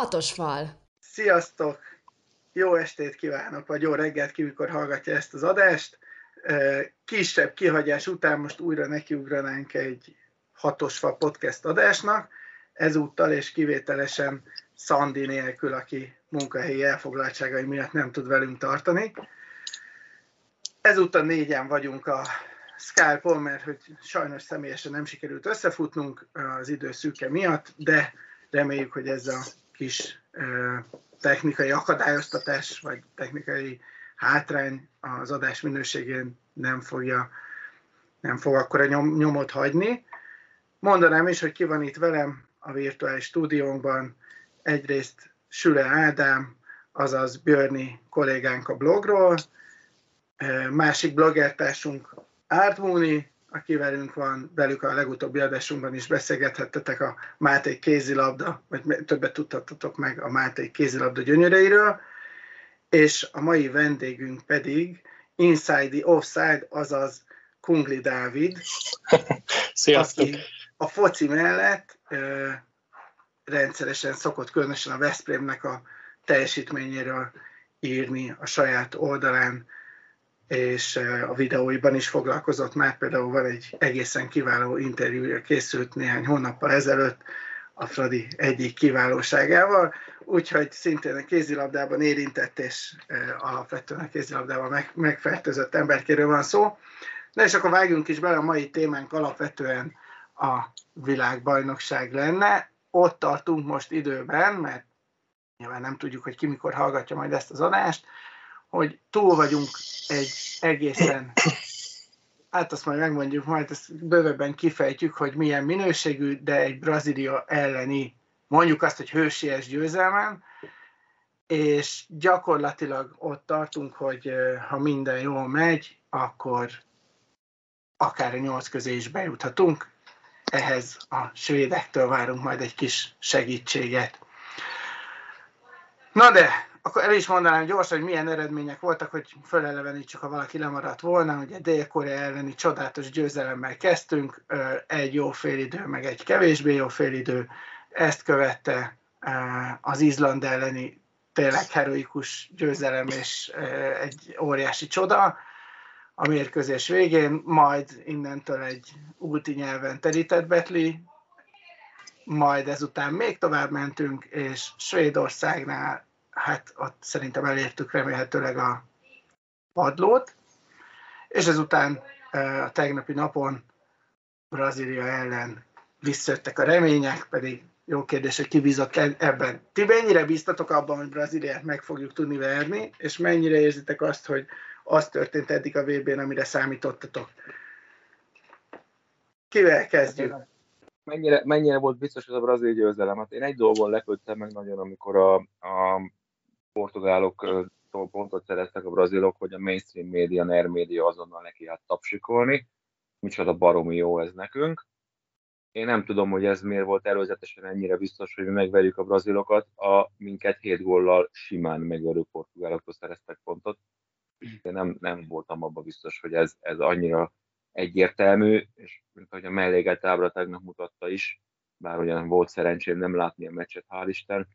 Hatos fal. Sziasztok! Jó estét kívánok, vagy jó reggelt ki, mikor hallgatja ezt az adást. Kisebb kihagyás után most újra nekiugranánk egy hatos fal podcast adásnak, ezúttal és kivételesen Szandi nélkül, aki munkahelyi elfoglaltságai miatt nem tud velünk tartani. Ezúttal négyen vagyunk a Skype-on, mert hogy sajnos személyesen nem sikerült összefutnunk az idő szűke miatt, de reméljük, hogy ez a kis technikai akadályoztatás, vagy technikai hátrány az adás minőségén nem fogja, nem fog akkor a nyom, nyomot hagyni. Mondanám is, hogy ki van itt velem a virtuális stúdiónkban. Egyrészt Süle Ádám, azaz Björni kollégánk a blogról, másik bloggertársunk Mooney, aki velünk van, velük a legutóbbi adásunkban is beszélgethettetek a Máté kézilabda, vagy többet tudhattatok meg a Máté kézilabda gyönyöreiről, és a mai vendégünk pedig Inside the Offside, azaz Kungli Dávid, Sziasztok. aki a foci mellett ö, rendszeresen szokott különösen a Veszprémnek a teljesítményéről írni a saját oldalán, és a videóiban is foglalkozott már, például van egy egészen kiváló interjúja készült néhány hónappal ezelőtt a Fradi egyik kiválóságával, úgyhogy szintén a kézilabdában érintett és alapvetően a kézilabdában meg, megfertőzött emberkéről van szó. Na és akkor vágjunk is bele, a mai témánk alapvetően a világbajnokság lenne. Ott tartunk most időben, mert nyilván nem tudjuk, hogy ki mikor hallgatja majd ezt az adást, hogy túl vagyunk egy egészen, hát azt majd megmondjuk, majd ezt bővebben kifejtjük, hogy milyen minőségű, de egy Brazília elleni, mondjuk azt, hogy hősies győzelmen, és gyakorlatilag ott tartunk, hogy ha minden jól megy, akkor akár a nyolc közé is bejuthatunk. Ehhez a svédektől várunk majd egy kis segítséget. Na de, akkor el is mondanám gyorsan, hogy milyen eredmények voltak, hogy fölelevenítsük, ha valaki lemaradt volna. Ugye Dél-Korea elleni csodálatos győzelemmel kezdtünk, egy jó félidő, meg egy kevésbé jó félidő. Ezt követte az Izland elleni tényleg heroikus győzelem és egy óriási csoda a mérkőzés végén, majd innentől egy ulti nyelven terített betli, majd ezután még tovább mentünk, és Svédországnál hát ott szerintem elértük remélhetőleg a padlót, és ezután a tegnapi napon Brazília ellen visszajöttek a remények, pedig jó kérdés, hogy ki bízott ebben. Ti mennyire bíztatok abban, hogy Brazíliát meg fogjuk tudni verni, és mennyire érzitek azt, hogy az történt eddig a VB-n, amire számítottatok? Kivel kezdjük? Mennyire, mennyire volt biztos ez a brazil győzelem? Hát én egy dolgon lepődtem meg nagyon, amikor a, a portugáloktól pontot szereztek a brazilok, hogy a mainstream média, NER média azonnal neki hát tapsikolni. Micsoda baromi jó ez nekünk. Én nem tudom, hogy ez miért volt előzetesen ennyire biztos, hogy mi megverjük a brazilokat. A minket 7 góllal simán megverő portugáloktól szereztek pontot. Én nem, nem voltam abban biztos, hogy ez, ez annyira egyértelmű, és mint ahogy a melléget ábra tegnap mutatta is, bár ugyan volt szerencsém nem látni a meccset, hál' Isten,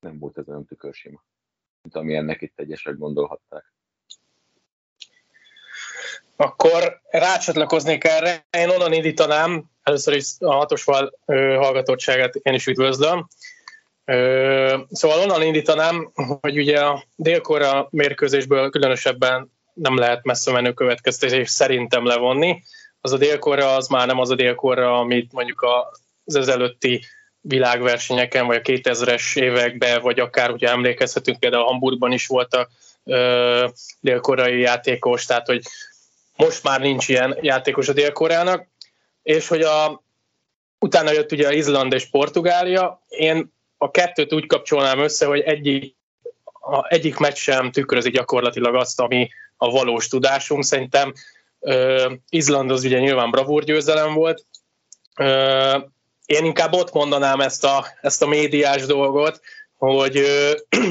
nem volt ez olyan tükörsima, mint amilyennek itt egyesek gondolhatták. Akkor rácsatlakoznék erre. Én onnan indítanám, először is a hatosval hallgatottságát én is üdvözlöm. Szóval onnan indítanám, hogy ugye a délkora mérkőzésből különösebben nem lehet messze menő következtetés szerintem levonni. Az a délkora az már nem az a délkora, amit mondjuk az ezelőtti világversenyeken, vagy a 2000-es években, vagy akár, hogyha emlékezhetünk, például Hamburgban is voltak ö, dél-koreai játékos, tehát hogy most már nincs ilyen játékos a dél-koreának, és hogy a, utána jött ugye Izland és Portugália, én a kettőt úgy kapcsolnám össze, hogy egyik, a, egyik meccs sem tükrözi gyakorlatilag azt, ami a valós tudásunk. Szerintem ö, Izland az ugye nyilván bravúr győzelem volt, ö, én inkább ott mondanám ezt a, ezt a médiás dolgot, hogy ö,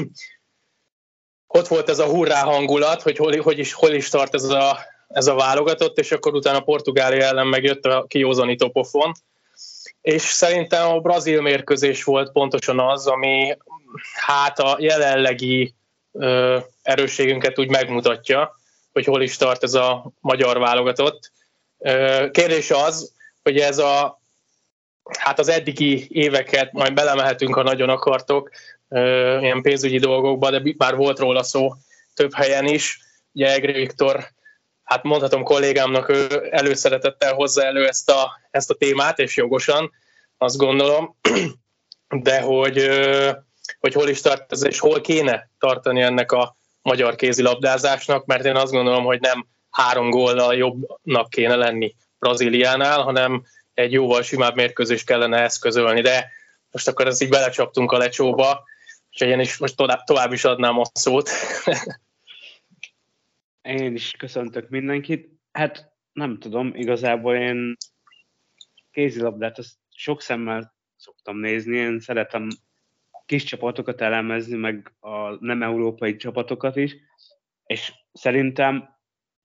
ott volt ez a hurrá hangulat, hogy hol, hogy is, hol is tart ez a, ez a válogatott, és akkor utána Portugália ellen megjött a kiózanító pofon. és szerintem a brazil mérkőzés volt pontosan az, ami hát a jelenlegi ö, erősségünket úgy megmutatja, hogy hol is tart ez a magyar válogatott. Ö, kérdés az, hogy ez a hát az eddigi éveket majd belemehetünk, ha nagyon akartok, ilyen pénzügyi dolgokba, de már volt róla szó több helyen is. Ugye Egri Viktor hát mondhatom kollégámnak, ő előszeretettel hozza elő ezt a, ezt a témát, és jogosan, azt gondolom, de hogy, hogy hol is tart ez, és hol kéne tartani ennek a magyar kézilabdázásnak, mert én azt gondolom, hogy nem három góllal jobbnak kéne lenni Brazíliánál, hanem egy jóval simább mérkőzést kellene eszközölni, de most akkor ezt így belecsaptunk a lecsóba, és én is most tovább, tovább is adnám a szót. Én is köszöntök mindenkit. Hát nem tudom, igazából én kézilabdát azt sok szemmel szoktam nézni, én szeretem kis csapatokat elemezni, meg a nem európai csapatokat is, és szerintem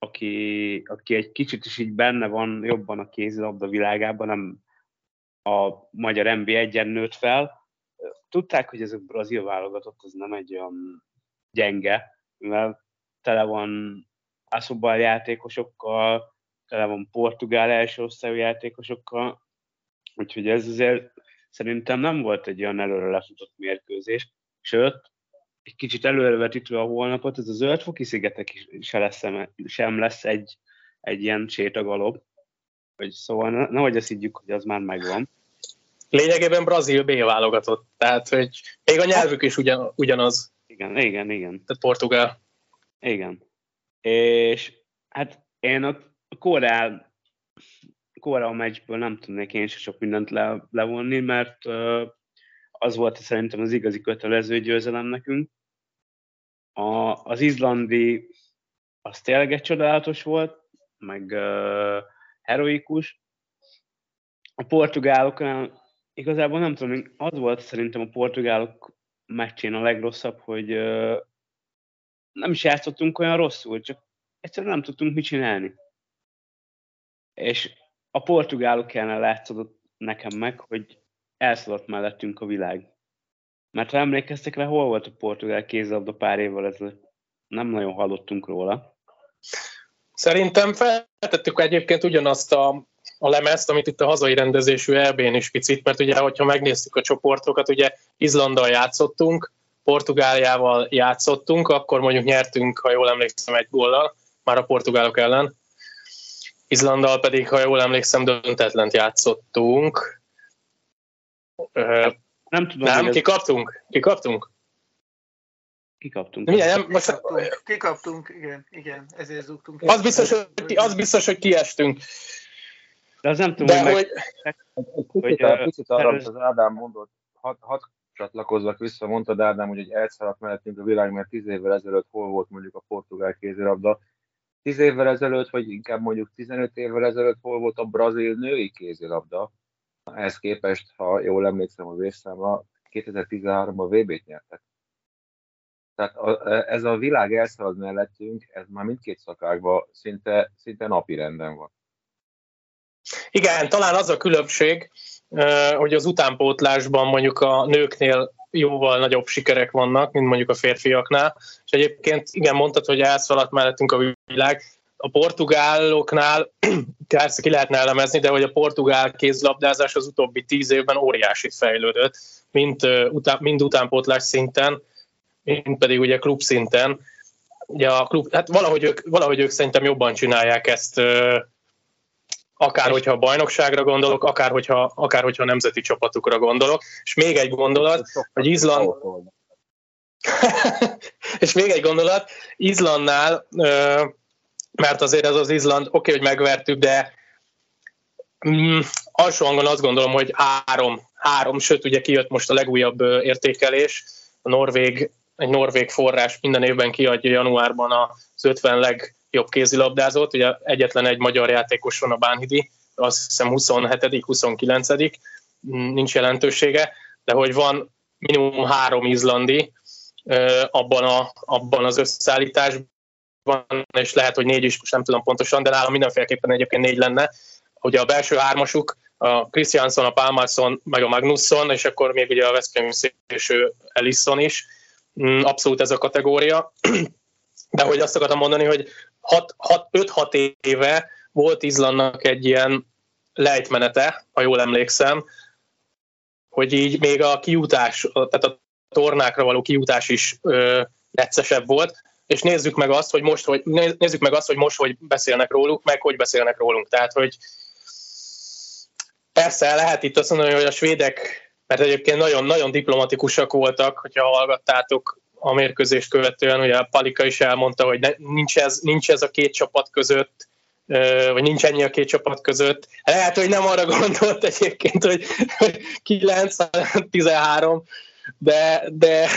aki, aki egy kicsit is így benne van jobban a kézilabda világában, nem a magyar NB1-en nőtt fel, tudták, hogy ez a brazil válogatott, ez nem egy olyan gyenge, mivel tele van Ászobal játékosokkal, tele van portugál első osztályú játékosokkal, úgyhogy ez azért szerintem nem volt egy olyan előre lefutott mérkőzés, sőt, egy kicsit előrevetítve a holnapot, ez a zöldfoki szigetek is se lesz, sem lesz egy, egy ilyen sétagalob. Hogy szóval nehogy ezt higgyük, hogy az már megvan. Lényegében Brazil B válogatott, tehát hogy még a nyelvük is ugyan, ugyanaz. Igen, igen, igen. Tehát portugál. Igen. És hát én a Koreá, Korea meccsből nem tudnék én se sok mindent le, levonni, mert az volt szerintem az igazi kötelező győzelem nekünk. A, az izlandi az tényleg egy csodálatos volt, meg uh, heroikus. A portugáloknál igazából nem tudom, az volt szerintem a portugálok meccsén a legrosszabb, hogy uh, nem is játszottunk olyan rosszul, csak egyszerűen nem tudtunk mit csinálni. És a portugálok ellen látszódott nekem meg, hogy elszaladt mellettünk a világ. Mert ha emlékeztek rá, hol volt a portugál kézzelabda pár évvel ezelőtt? Nem nagyon hallottunk róla. Szerintem feltettük egyébként ugyanazt a, a lemezt, amit itt a hazai rendezésű EB-n is picit, mert ugye, hogyha megnéztük a csoportokat, ugye Izlandal játszottunk, Portugáliával játszottunk, akkor mondjuk nyertünk, ha jól emlékszem, egy góllal, már a portugálok ellen. Izlandal pedig, ha jól emlékszem, döntetlent játszottunk. Nem tudom. Nem, kikaptunk? Kikaptunk? Kikaptunk. Milyen, nem, most... kikaptunk, kikaptunk, igen, igen, ezért zúgtunk. Az biztos, hogy, az biztos, hogy kiestünk. De az nem tudom, De hogy... Meg... Hogy... Kicsit, hogy, kicsit arra, az Ádám mondott, hat, hat csatlakozva vissza, mondtad Ádám, hogy egy elszaladt mellettünk a világ, mert tíz évvel ezelőtt hol volt mondjuk a portugál kézilabda, tíz évvel ezelőtt, vagy inkább mondjuk 15 évvel ezelőtt hol volt a brazil női kézilabda. Ehhez képest, ha jól emlékszem az évszámra, 2013-ban VB-t nyertek. Tehát a, ez a világ elszalad mellettünk, ez már mindkét szakákban szinte, szinte napi renden van. Igen, talán az a különbség, hogy az utánpótlásban mondjuk a nőknél jóval nagyobb sikerek vannak, mint mondjuk a férfiaknál. És egyébként igen, mondtad, hogy elszaladt mellettünk a világ. A portugáloknál persze ki lehetne elemezni, de hogy a portugál kézlabdázás az utóbbi tíz évben óriásit fejlődött, mind, után, mind utánpótlás szinten, mind pedig ugye klub szinten. Ugye a klub, hát valahogy ők, valahogy ők szerintem jobban csinálják ezt akár hogyha a bajnokságra gondolok, akár hogyha, akár hogyha nemzeti csapatukra gondolok. És még egy gondolat, hogy Izland... és még egy gondolat, Izlandnál, mert azért ez az Izland, oké, okay, hogy megvertük, de mm, alsó hangon azt gondolom, hogy három, három, sőt ugye kijött most a legújabb értékelés, a Norvég, egy norvég forrás minden évben kiadja januárban az 50 leg jobb kézilabdázót, ugye egyetlen egy magyar játékos van a Bánhidi, azt hiszem 27 29 nincs jelentősége, de hogy van minimum három izlandi abban, a, abban az összeállításban, és lehet, hogy négy is, most nem tudom pontosan, de nálam mindenféleképpen egyébként négy lenne. Ugye a belső hármasuk a Christianson, a Palmarsson, meg a Magnusson, és akkor még ugye a Veszprém szélső Ellison is. Mm, abszolút ez a kategória. De hogy azt akartam mondani, hogy 5-6 éve volt Izlandnak egy ilyen lejtmenete, ha jól emlékszem, hogy így még a kiutás, tehát a tornákra való kiutás is ö, neccesebb volt, és nézzük meg azt, hogy most, hogy nézzük meg azt, hogy most, hogy beszélnek róluk, meg hogy beszélnek rólunk. Tehát, hogy persze lehet itt azt mondani, hogy a svédek, mert egyébként nagyon-nagyon diplomatikusak voltak, hogyha hallgattátok a mérkőzést követően, ugye a Palika is elmondta, hogy ne, nincs, ez, nincs ez a két csapat között, vagy nincs ennyi a két csapat között. Lehet, hogy nem arra gondolt egyébként, hogy 9-13, de, de,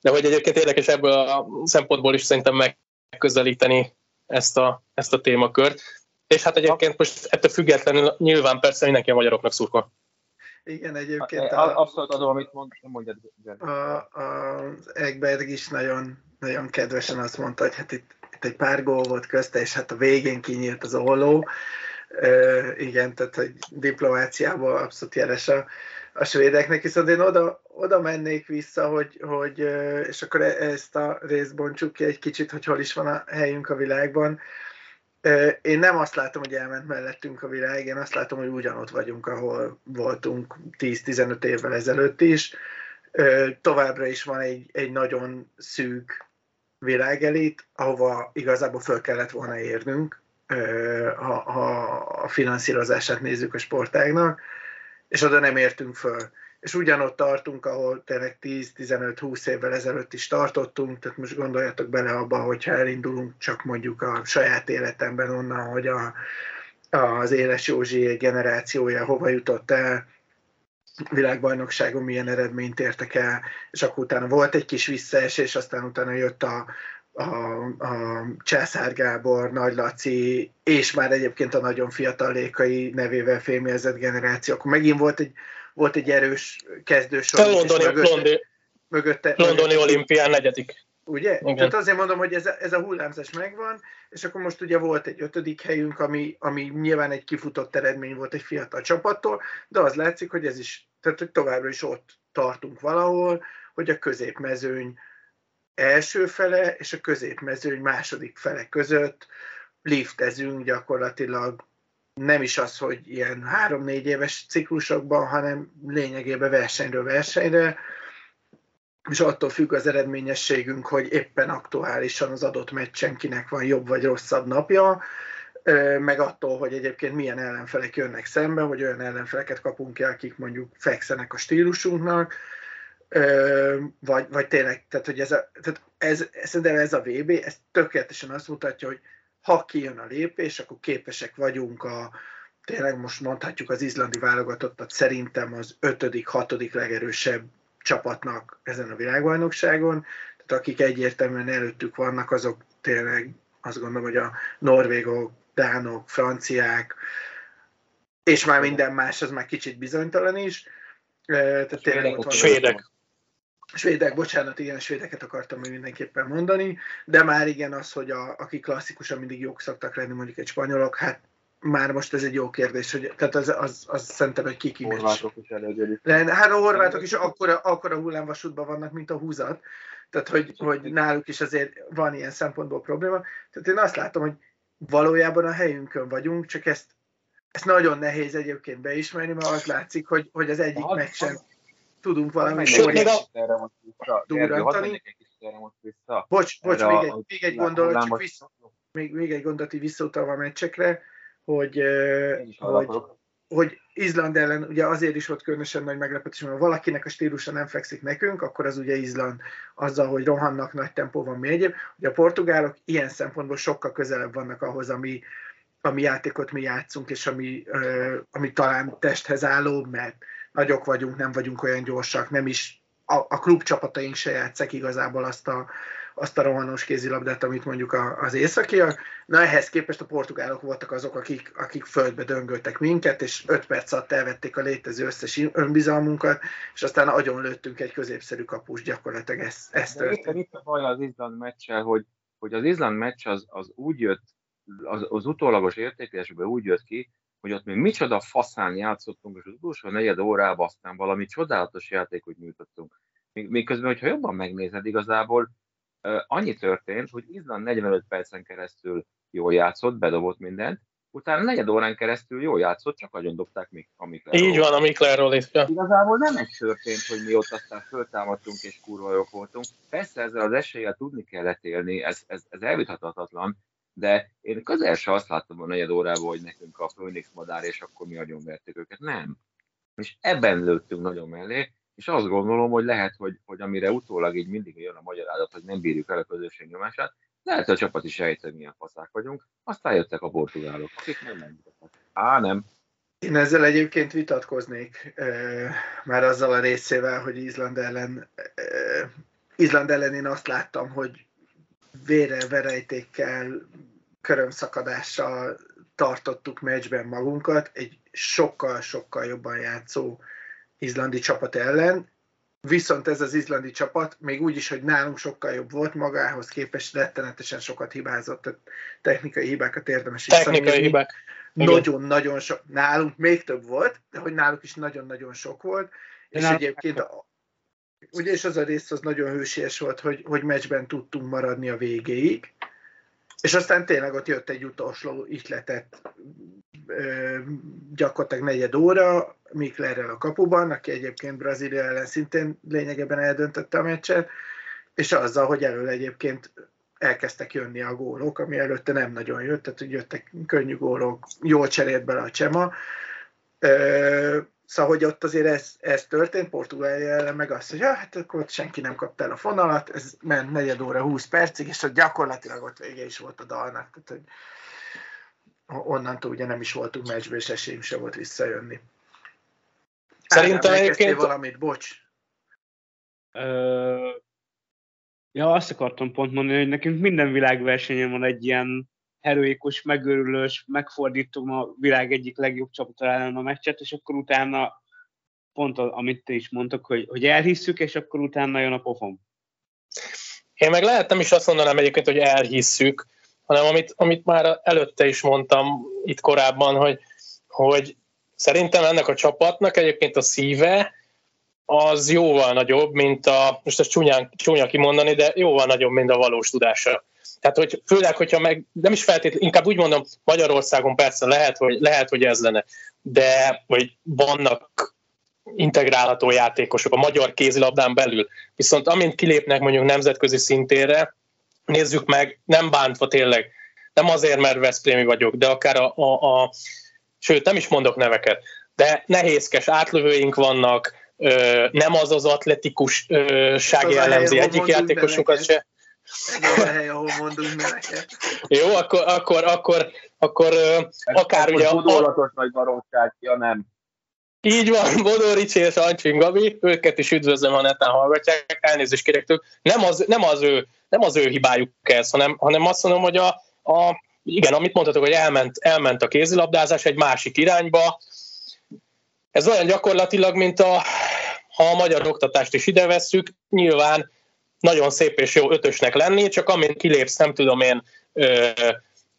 de hogy egyébként érdekes ebből a szempontból is szerintem megközelíteni ezt a, ezt a témakört. És hát egyébként most ettől függetlenül nyilván persze mindenki a magyaroknak szurkol. Igen, egyébként a, abszolút adom, amit mond, mondjad. A, a, az Egberg is nagyon, nagyon kedvesen azt mondta, hogy hát itt, itt egy pár gól volt közte, és hát a végén kinyílt az olló. Uh, igen, tehát hogy diplomáciából abszolút jeles a, a svédeknek, viszont én oda, oda mennék vissza, hogy, hogy, és akkor e-, ezt a részt bontsuk ki egy kicsit, hogy hol is van a helyünk a világban. Én nem azt látom, hogy elment mellettünk a világ, én azt látom, hogy ugyanott vagyunk, ahol voltunk 10-15 évvel ezelőtt is. Továbbra is van egy, egy nagyon szűk világelit, ahova igazából föl kellett volna érnünk, ha, ha a finanszírozását nézzük a sportágnak és oda nem értünk föl. És ugyanott tartunk, ahol tényleg 10-15-20 évvel ezelőtt is tartottunk, tehát most gondoljatok bele abba, hogyha elindulunk csak mondjuk a saját életemben onnan, hogy a, az Éles Józsi generációja hova jutott el, világbajnokságon milyen eredményt értek el, és akkor utána volt egy kis visszaesés, aztán utána jött a, a, a Császár Gábor, Nagy Laci, és már egyébként a nagyon fiatal lékai nevével fémjelzett generáció, akkor megint volt egy, volt egy erős kezdősor. Londoni, mögötte, londi, mögötte, londoni mögötte, olimpián negyedik. Ugye? Igen. Tehát azért mondom, hogy ez a, ez a hullámzás megvan, és akkor most ugye volt egy ötödik helyünk, ami, ami nyilván egy kifutott eredmény volt egy fiatal csapattól, de az látszik, hogy ez is, tehát hogy továbbra is ott tartunk valahol, hogy a középmezőny első fele és a középmezőny második fele között liftezünk gyakorlatilag. Nem is az, hogy ilyen három-négy éves ciklusokban, hanem lényegében versenyről versenyre, és attól függ az eredményességünk, hogy éppen aktuálisan az adott meccsen kinek van jobb vagy rosszabb napja, meg attól, hogy egyébként milyen ellenfelek jönnek szembe, hogy olyan ellenfeleket kapunk ki, akik mondjuk fekszenek a stílusunknak, vagy, vagy tényleg, tehát hogy ez a, tehát ez, szerintem ez a VB, ez tökéletesen azt mutatja, hogy ha kijön a lépés, akkor képesek vagyunk a, tényleg most mondhatjuk az izlandi válogatottat szerintem az ötödik, hatodik legerősebb csapatnak ezen a világbajnokságon, tehát akik egyértelműen előttük vannak, azok tényleg azt gondolom, hogy a norvégok, dánok, franciák, és már minden más, az már kicsit bizonytalan is. Tehát tényleg ott svédek. Svédek, bocsánat, igen, svédeket akartam még mindenképpen mondani, de már igen az, hogy a, akik klasszikusan mindig jók szoktak lenni, mondjuk egy spanyolok, hát már most ez egy jó kérdés, hogy, tehát az, az, az szerintem egy kiki Horvátok is előgyörik. Hát a horvátok is akkora, akkora hullámvasútban vannak, mint a húzat, tehát hogy, hogy náluk is azért van ilyen szempontból probléma. Tehát én azt látom, hogy valójában a helyünkön vagyunk, csak ezt, ezt nagyon nehéz egyébként beismerni, mert az látszik, hogy, hogy az egyik meccsen tudunk valami Sőt, még a... durrantani. Bocs, bocs, még egy, még egy gondolat, csak vissza, még, még egy gondolati visszautalva a meccsekre, hogy, hogy, hogy Izland ellen ugye azért is volt különösen nagy meglepetés, mert ha valakinek a stílusa nem fekszik nekünk, akkor az ugye Izland azzal, hogy rohannak nagy tempóban még egyéb. Ugye a portugálok ilyen szempontból sokkal közelebb vannak ahhoz, ami, ami játékot mi játszunk, és ami, ami talán testhez álló, mert nagyok vagyunk, nem vagyunk olyan gyorsak, nem is a, a klubcsapataink se játszák igazából azt a, azt a rohanós kézilabdát, amit mondjuk a, az északiak. Na ehhez képest a portugálok voltak azok, akik, akik földbe döngöltek minket, és öt perc alatt elvették a létező összes önbizalmunkat, és aztán agyon lőttünk egy középszerű kapus, gyakorlatilag ez, ez történt. Itt a baj az Izland meccsel, hogy, hogy az Izland meccs az, az úgy jött, az, az utólagos értékelésben úgy jött ki, hogy ott még micsoda faszán játszottunk, és az utolsó negyed órában aztán valami csodálatos játékot nyújtottunk. Miközben, hogyha jobban megnézed, igazából annyi történt, hogy Izland 45 percen keresztül jól játszott, bedobott mindent, utána negyed órán keresztül jól játszott, csak nagyon dobták még a Miklerról. Így van, a Miklerról is. Igazából nem egy történt, hogy mi ott aztán föltámadtunk és kurva jók voltunk. Persze ezzel az eséllyel tudni kellett élni, ez, ez, ez elvitathatatlan, de én közel se azt láttam a negyed órában, hogy nekünk a Phoenix madár, és akkor mi nagyon vertük őket. Nem. És ebben lőttünk nagyon mellé, és azt gondolom, hogy lehet, hogy, hogy amire utólag így mindig jön a magyarázat, hogy nem bírjuk el a közösség nyomását, lehet, hogy a csapat is sejteni, milyen faszák vagyunk. Aztán jöttek a portugálok, akik nem megmutatnak. Á, nem. Én ezzel egyébként vitatkoznék már azzal a részével, hogy Izland ellen, Izland ellen én azt láttam, hogy vére, verejtékkel, körömszakadással tartottuk meccsben magunkat egy sokkal-sokkal jobban játszó izlandi csapat ellen, viszont ez az izlandi csapat, még úgy is, hogy nálunk sokkal jobb volt magához képest, rettenetesen sokat hibázott, a technikai hibákat érdemes is Technikai hibák. Nagyon-nagyon sok, nálunk még több volt, de hogy náluk is nagyon-nagyon sok volt, és egyébként ugye és az a rész az nagyon hősies volt, hogy, hogy meccsben tudtunk maradni a végéig, és aztán tényleg ott jött egy utolsó ihletet gyakorlatilag negyed óra, Miklerrel a kapuban, aki egyébként Brazília ellen szintén lényegében eldöntötte a meccset, és azzal, hogy elől egyébként elkezdtek jönni a gólok, ami előtte nem nagyon jött, tehát hogy jöttek könnyű gólok, jól cserélt bele a Csema. Szóval, hogy ott azért ez, ez történt, Portugália ellen meg azt, hogy ja, hát akkor ott senki nem kapta el a fonalat, ez ment negyed óra, 20 percig, és ott gyakorlatilag ott vége is volt a dalnak. Tehát, hogy onnantól ugye nem is voltunk meccsbe, és esélyünk se volt visszajönni. Szerintem egyébként... valamit, bocs. Ö... Ja, azt akartam pont mondani, hogy nekünk minden világversenyen van egy ilyen heroikus, megőrülős, megfordítom a világ egyik legjobb csapata ellen a meccset, és akkor utána pont amit te is mondtak, hogy, hogy elhisszük, és akkor utána jön a pofon. Én meg lehet nem is azt mondanám egyébként, hogy elhisszük, hanem amit, amit már előtte is mondtam itt korábban, hogy, hogy szerintem ennek a csapatnak egyébként a szíve az jóval nagyobb, mint a, most ezt csúnyán, csúnya kimondani, de jóval nagyobb, mint a valós tudása. Tehát, hogy főleg, hogyha meg, nem is feltétlenül, inkább úgy mondom, Magyarországon persze lehet, hogy, lehet, hogy ez lenne, de vagy vannak integrálható játékosok a magyar kézilabdán belül. Viszont amint kilépnek mondjuk nemzetközi szintére, nézzük meg, nem bántva tényleg, nem azért, mert Veszprémi vagyok, de akár a, a, a sőt, nem is mondok neveket, de nehézkes átlövőink vannak, ö, nem az az atletikusság jellemzi egyik játékosunkat se. Ez a hely, ahol mondunk neveket. Jó, akkor, akkor, akkor, akkor akár ugye... A... nagy baromság, ja nem. Így van, Bodó Ricsi és Ancsin Gabi, őket is üdvözlöm, ha netán hallgatják, elnézést kérek tőlük. Nem az, nem az, ő, nem az ő hibájuk ez, hanem, hanem azt mondom, hogy a, a, igen, amit mondhatok, hogy elment, elment a kézilabdázás egy másik irányba. Ez olyan gyakorlatilag, mint a, ha a magyar oktatást is ide vesszük, nyilván nagyon szép és jó ötösnek lenni, csak amint kilépsz, nem tudom én,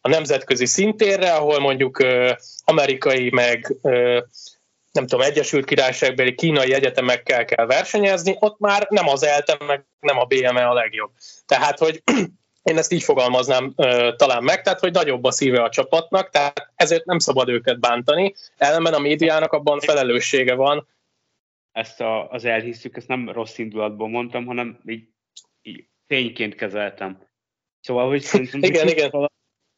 a nemzetközi szintérre, ahol mondjuk amerikai meg nem tudom, Egyesült Királyságbeli kínai egyetemekkel kell versenyezni, ott már nem az ELTE, meg nem a BME a legjobb. Tehát, hogy én ezt így fogalmaznám talán meg, tehát hogy nagyobb a szíve a csapatnak, tehát ezért nem szabad őket bántani, ellenben a médiának abban felelőssége van. Ezt a, az elhiszük, ezt nem rossz indulatból mondtam, hanem így, így tényként kezeltem. Szóval, hogy szerintem igen, igen.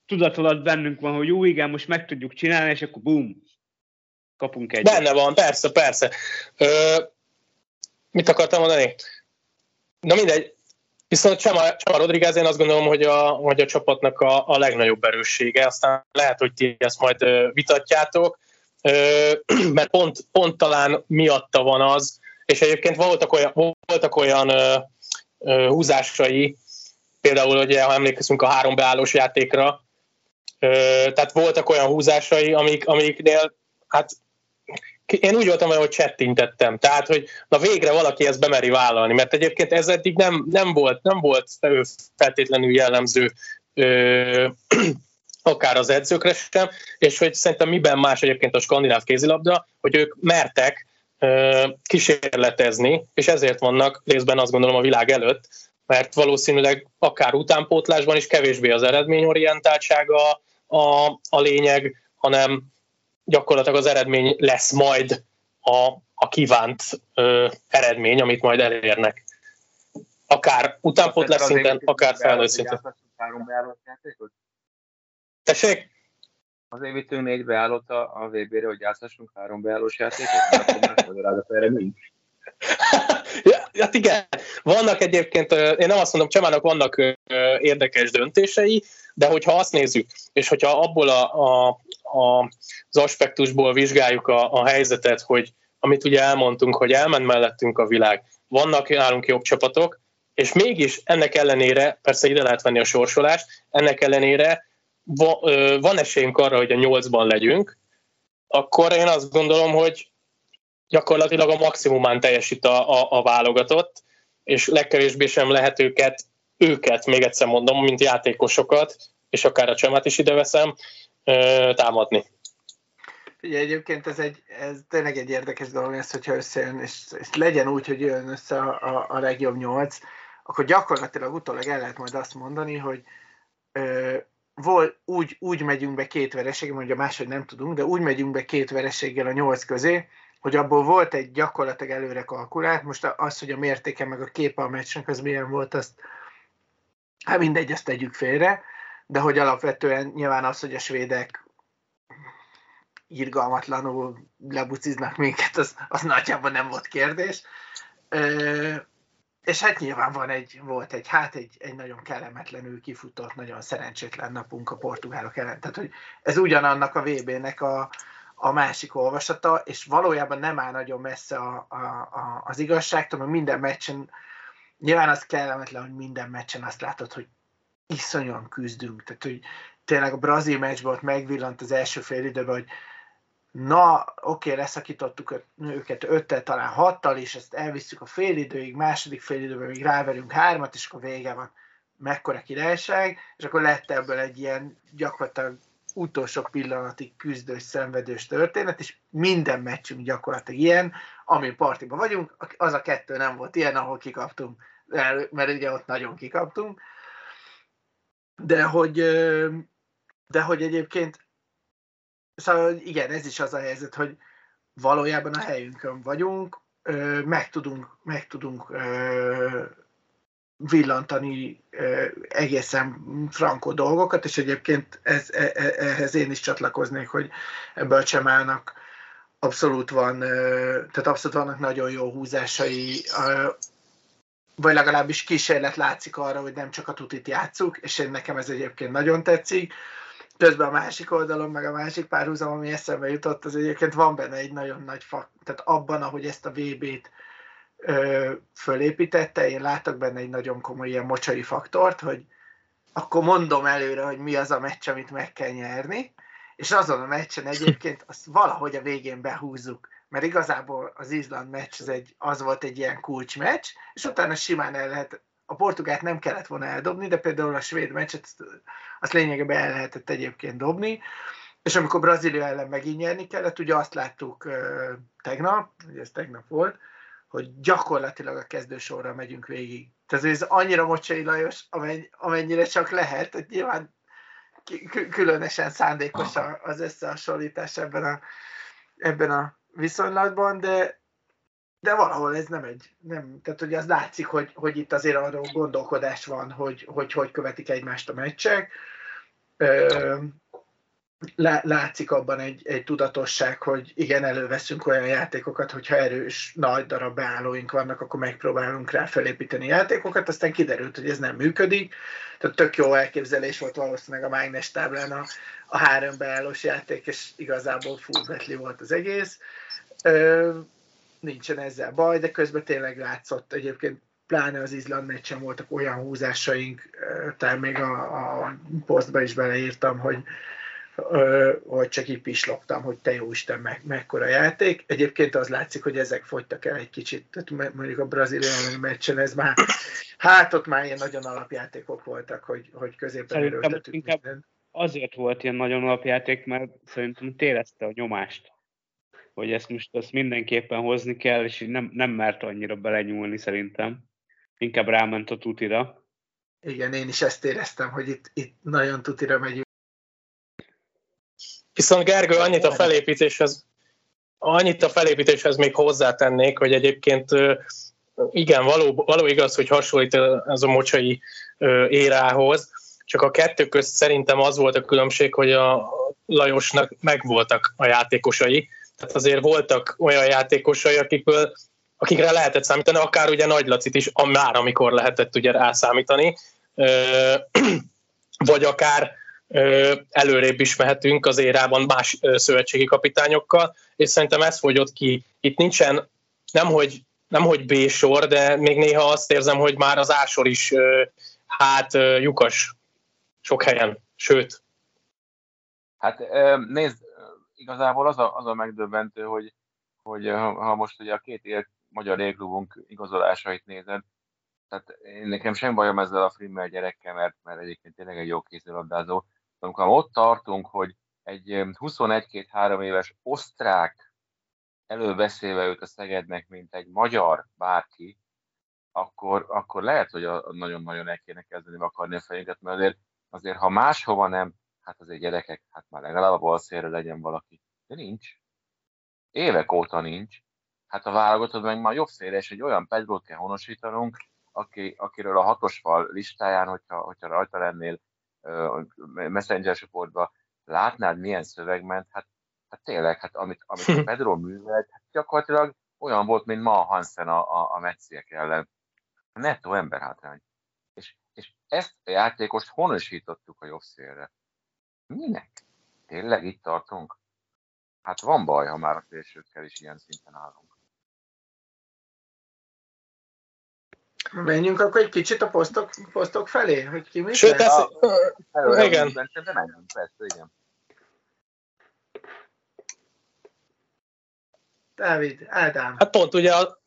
tudat alatt bennünk van, hogy jó, igen, most meg tudjuk csinálni, és akkor bum, kapunk egy. Benne van, persze, persze. Ö, mit akartam mondani? Na mindegy, Viszont Csama, Csama Rodriguez, én azt gondolom, hogy a, hogy a csapatnak a, a legnagyobb erőssége, aztán lehet, hogy ti ezt majd vitatjátok, mert pont, pont talán miatta van az, és egyébként voltak olyan, voltak olyan húzásai, például, ugye, ha emlékezünk a három beállós játékra, tehát voltak olyan húzásai, amik, amiknél hát én úgy voltam hogy csettintettem. Tehát, hogy na végre valaki ezt bemeri vállalni, mert egyébként ez eddig nem, nem volt, nem volt feltétlenül jellemző akár az edzőkre sem, és hogy szerintem miben más egyébként a skandináv kézilabda, hogy ők mertek kísérletezni, és ezért vannak részben azt gondolom a világ előtt, mert valószínűleg akár utánpótlásban is kevésbé az eredményorientáltsága a, a lényeg, hanem gyakorlatilag az eredmény lesz majd a, a kívánt ö, eredmény, amit majd elérnek. Akár utánpótlás szinten, akár felnőtt szinten. Tessék? Azért vittünk négy beállott a, a VB-re, hogy játszhassunk három beállós játékot, akkor erre nincs. ja, hát igen, vannak egyébként, én nem azt mondom, Csemának vannak érdekes döntései, de hogyha azt nézzük, és hogyha abból a, a, a, az aspektusból vizsgáljuk a, a helyzetet, hogy amit ugye elmondtunk, hogy elment mellettünk a világ, vannak nálunk jobb csapatok, és mégis ennek ellenére, persze ide lehet venni a sorsolást, ennek ellenére van esélyünk arra, hogy a nyolcban legyünk, akkor én azt gondolom, hogy gyakorlatilag a maximumán teljesít a, a, a válogatott, és legkevésbé sem lehet őket, őket, még egyszer mondom, mint játékosokat, és akár a csemát is ide veszem, támadni. Ugye egyébként ez, egy, ez tényleg egy érdekes dolog ez, hogyha összejön, és, és legyen úgy, hogy jön össze a, a, a legjobb nyolc, akkor gyakorlatilag utólag el lehet majd azt mondani, hogy ö, vol, úgy, úgy megyünk be két vereséggel, mondja máshogy nem tudunk, de úgy megyünk be két vereséggel a nyolc közé, hogy abból volt egy gyakorlatilag előre kalkulált, most az, hogy a mértéke meg a képe a meccsnek az milyen volt, azt hát mindegy, ezt tegyük félre, de hogy alapvetően nyilván az, hogy a svédek irgalmatlanul lebuciznak minket, az, az nagyjából nem volt kérdés. És hát nyilván van egy, volt egy, hát egy, egy nagyon kellemetlenül kifutott, nagyon szerencsétlen napunk a portugálok ellen. Tehát, hogy ez ugyanannak a VB-nek a, a másik olvasata, és valójában nem áll nagyon messze a, a, a, az igazságtól, mert minden meccsen, nyilván az kellemetlen, hogy minden meccsen azt látod, hogy iszonyan küzdünk. Tehát, hogy tényleg a brazil meccsben ott megvillant az első fél időben, hogy na, oké, leszakítottuk őket öttel, talán hattal, és ezt elviszük a fél időig, második fél időben még ráverünk hármat, és akkor vége van. Mekkora királyság, és akkor lett ebből egy ilyen gyakorlatilag utolsó pillanatig küzdős, szenvedős történet, és minden meccsünk gyakorlatilag ilyen, ami partiban vagyunk, az a kettő nem volt ilyen, ahol kikaptunk, mert ugye ott nagyon kikaptunk, de hogy, de hogy egyébként, szóval igen, ez is az a helyzet, hogy valójában a helyünkön vagyunk, meg tudunk, meg tudunk villantani egészen frankó dolgokat, és egyébként ez, e, e, ehhez én is csatlakoznék, hogy ebből a csemának abszolút van, tehát abszolút vannak nagyon jó húzásai, vagy legalábbis kísérlet látszik arra, hogy nem csak a tutit játszuk, és én nekem ez egyébként nagyon tetszik. Közben a másik oldalon, meg a másik párhuzam, ami eszembe jutott, az egyébként van benne egy nagyon nagy fak, tehát abban, ahogy ezt a VB-t ö, fölépítette, én látok benne egy nagyon komoly ilyen mocsai faktort, hogy akkor mondom előre, hogy mi az a meccs, amit meg kell nyerni, és azon a meccsen egyébként azt valahogy a végén behúzzuk, mert igazából az Izland meccs az, egy, az volt egy ilyen kulcsmeccs, és utána simán el lehet, a portugát nem kellett volna eldobni, de például a svéd meccset azt lényegében el lehetett egyébként dobni, és amikor Brazília ellen megint nyerni kellett, ugye azt láttuk tegnap, ugye ez tegnap volt, hogy gyakorlatilag a kezdősorra megyünk végig. Tehát ez annyira Mocsai Lajos, amennyire csak lehet, hogy nyilván különösen szándékos az összehasonlítás ebben a, ebben a viszonylatban, de, de valahol ez nem egy, nem, tehát hogy az látszik, hogy, hogy itt azért arról gondolkodás van, hogy, hogy hogy követik egymást a meccsek. Ö, látszik abban egy, egy tudatosság, hogy igen, előveszünk olyan játékokat, hogyha erős, nagy darab beállóink vannak, akkor megpróbálunk rá felépíteni játékokat, aztán kiderült, hogy ez nem működik. Tehát tök jó elképzelés volt valószínűleg a Mágnes táblán a, a három beállós játék, és igazából full volt az egész. Ö, nincsen ezzel baj, de közben tényleg látszott egyébként pláne az Izland meccsen voltak olyan húzásaink, tehát még a, a posztba is beleírtam, hogy hogy csak így pislogtam, hogy te jó Isten, meg, mekkora játék. Egyébként az látszik, hogy ezek fogytak el egy kicsit, tehát mondjuk a braziliai meccsen ez már, hát ott már ilyen nagyon alapjátékok voltak, hogy, hogy középen erőltetük inkább, minden. azért volt ilyen nagyon alapjáték, mert szerintem térezte a nyomást, hogy ezt most ezt mindenképpen hozni kell, és nem, nem mert annyira belenyúlni szerintem. Inkább ráment a tutira. Igen, én is ezt éreztem, hogy itt, itt nagyon tutira megyünk. Viszont Gergő, annyit a felépítéshez, annyit a felépítéshez még hozzátennék, hogy egyébként igen, való, való igaz, hogy hasonlít ez a mocsai érához, csak a kettő közt szerintem az volt a különbség, hogy a Lajosnak megvoltak a játékosai, tehát azért voltak olyan játékosai, akikből, akikre lehetett számítani, akár ugye Nagy Lacit is, már amikor lehetett ugye rászámítani, vagy akár előrébb is mehetünk az érában más szövetségi kapitányokkal, és szerintem ez fogyott ki. Itt nincsen, nemhogy, nemhogy B-sor, de még néha azt érzem, hogy már az A-sor is hát lyukas sok helyen, sőt. Hát nézd, igazából az a, az a megdöbbentő, hogy, hogy ha most ugye a két él, magyar élklubunk igazolásait nézed, tehát én nekem sem bajom ezzel a Frimmel gyerekkel, mert, mert egyébként tényleg egy jó kézilabdázó, amikor ott tartunk, hogy egy 21-2-3 éves osztrák előbeszélve őt a Szegednek, mint egy magyar bárki, akkor, akkor lehet, hogy nagyon-nagyon el kéne kezdeni akarni a fejünket, mert azért, azért ha máshova nem, hát azért gyerekek, hát már legalább a balszélre legyen valaki. De nincs. Évek óta nincs. Hát a válogatott meg már jobb szélre, és egy olyan Pedrót kell honosítanunk, aki, akiről a hatos fal listáján, hogyha, hogyha rajta lennél Messenger csoportban, látnád, milyen szöveg ment, hát, hát tényleg, hát amit, amit a Pedro művelt, hát gyakorlatilag olyan volt, mint ma a Hansen a, a, a Metsziek ellen. Nettó emberhátrány. És, és ezt a játékost honosítottuk a jobb szélre. Minek? Tényleg itt tartunk? Hát van baj, ha már a szélsőkkel is ilyen szinten állunk. Menjünk akkor egy kicsit a posztok, posztok felé, hogy ki mit Sőt, ez, igen. De menjünk, persze, igen. Dávid, Ádám. Hát pont ugye a...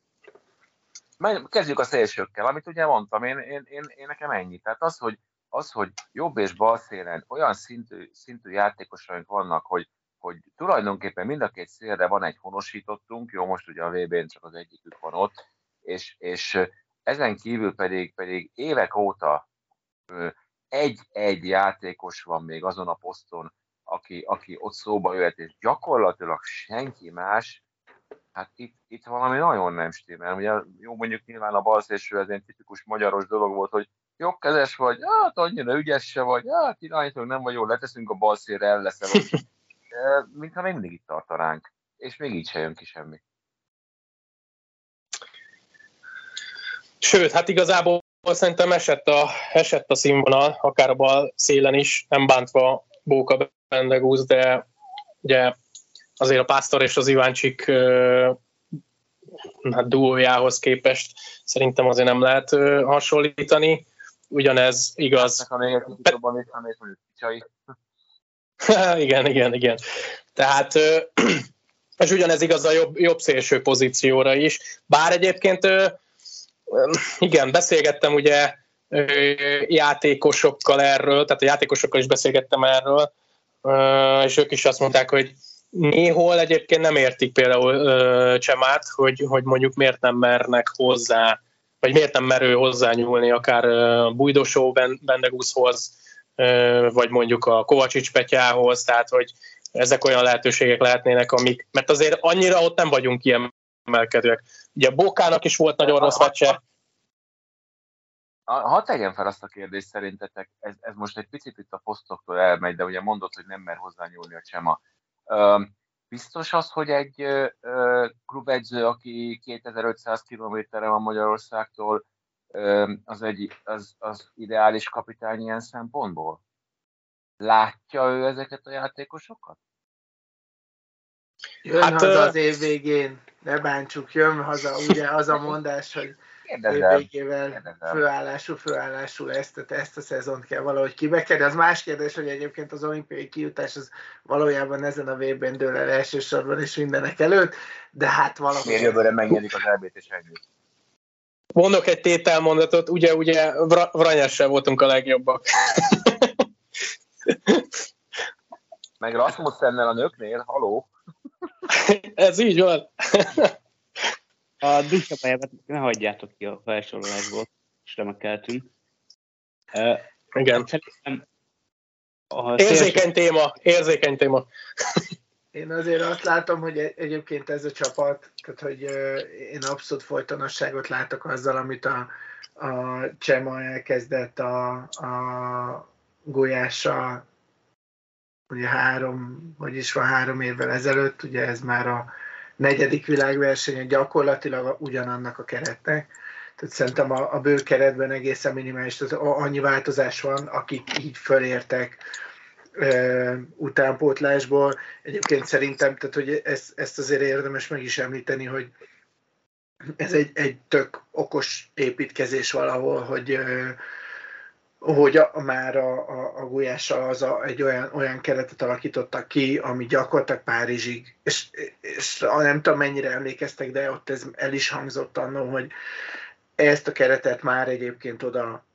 Kezdjük a szélsőkkel, amit ugye mondtam, én, én, én, én nekem ennyi. Tehát az, hogy, az, hogy jobb és bal szélen olyan szintű, szintű játékosaink vannak, hogy, hogy tulajdonképpen mind a két szélre van egy honosítottunk, jó, most ugye a VB-n csak az egyikük van ott, és, és ezen kívül pedig, pedig évek óta egy-egy játékos van még azon a poszton, aki, aki ott szóba jöhet, és gyakorlatilag senki más, hát itt, itt valami nagyon nem stimmel. Ugye jó, mondjuk nyilván a balszélső ez egy tipikus magyaros dolog volt, hogy jobbkezes vagy, hát annyira ügyes se vagy, hát irányítók nem vagy jó, leteszünk a balszélre, el leszel. Mintha még mindig itt tartanánk, és még így se jön ki semmi. Sőt, hát igazából szerintem esett a, esett a színvonal, akár a bal szélen is, nem bántva Bóka Bendegúz, de ugye azért a Pásztor és az Iváncsik hát duójához képest szerintem azért nem lehet hasonlítani. Ugyanez igaz. igen, igen, igen. Tehát és ugyanez igaz a jobb, jobb szélső pozícióra is. Bár egyébként igen, beszélgettem ugye játékosokkal erről, tehát a játékosokkal is beszélgettem erről, és ők is azt mondták, hogy néhol egyébként nem értik például Csemát, hogy, hogy mondjuk miért nem mernek hozzá, vagy miért nem merő hozzányúlni akár Bújdosó Bendegúzhoz, vagy mondjuk a Kovacsics Petyához, tehát hogy ezek olyan lehetőségek lehetnének, amik, mert azért annyira ott nem vagyunk kiemelkedőek. Ugye Bókának is volt nagyon rossz meccse. Ha tegyem fel azt a kérdést szerintetek, ez, ez most egy picit itt a posztoktól elmegy, de ugye mondod, hogy nem mer hozzányúlni a Csema. Biztos az, hogy egy klubegyző, aki 2500 kilométerre van Magyarországtól, az, egy, az, az ideális kapitány ilyen szempontból? Látja ő ezeket a játékosokat? Jön hát, haza az év végén, ne bántsuk, jön haza, ugye az a mondás, hogy Kérdezem. végével főállású, főállású ezt, ezt a szezont kell valahogy kibekedni. Az más kérdés, hogy egyébként az olimpiai kijutás az valójában ezen a V-ben dől el elsősorban és mindenek előtt, de hát valahogy... Miért jövőre megnyerik az elbét? Mondok egy tételmondatot, ugye, ugye Vranyással voltunk a legjobbak. Meg Rasmussennel a nőknél, haló? Ez így van. A dusabáját ne hagyjátok ki a felsorolásból, és remekeltünk. Uh, Igen. Szerintem a Érzékeny téma, érzékeny téma. Én azért azt látom, hogy egyébként ez a csapat, tehát hogy én abszolút folytonosságot látok azzal, amit a, a Csema elkezdett a, a Gulyással, ugye három, hogy is van három évvel ezelőtt, ugye ez már a negyedik világverseny, gyakorlatilag ugyanannak a keretnek. Tehát szerintem a, a bő keretben egészen minimális, tehát annyi változás van, akik így fölértek ö, utánpótlásból. Egyébként szerintem, tehát hogy ezt, ezt azért érdemes meg is említeni, hogy ez egy, egy tök okos építkezés valahol, hogy ö, hogy a, már a, a, a gulyással az a, egy olyan, olyan keretet alakítottak ki, ami gyakorlatilag Párizsig, és, és nem tudom mennyire emlékeztek, de ott ez el is hangzott annó, hogy ezt a keretet már egyébként oda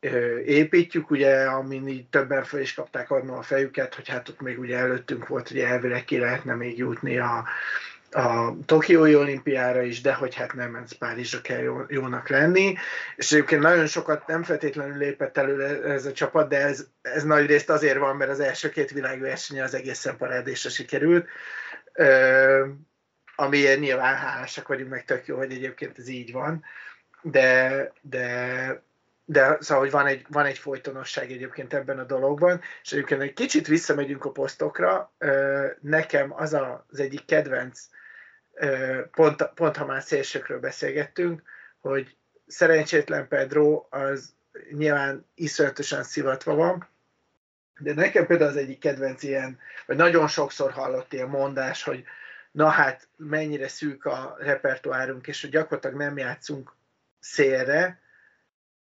ö, építjük, ugye, amin így többen fel is kapták adni a fejüket, hogy hát ott még ugye előttünk volt, hogy elvileg ki lehetne még jutni a, a Tokiói olimpiára is, de hogy hát nem, ez Párizsra kell jó, jónak lenni. És egyébként nagyon sokat nem feltétlenül lépett elő ez a csapat, de ez, ez nagy részt azért van, mert az első két világverseny az egészen parádésra sikerült. Ö, amiért nyilván hálásak vagyunk, meg tök jó, hogy egyébként ez így van. De, de, de szóval, hogy van egy, van egy folytonosság egyébként ebben a dologban, és egyébként egy kicsit visszamegyünk a posztokra, nekem az az egyik kedvenc pont, pont ha már szélsőkről beszélgettünk, hogy szerencsétlen Pedro az nyilván iszonyatosan szivatva van, de nekem például az egyik kedvenc ilyen, vagy nagyon sokszor hallott ilyen mondás, hogy na hát mennyire szűk a repertoárunk, és hogy gyakorlatilag nem játszunk szélre,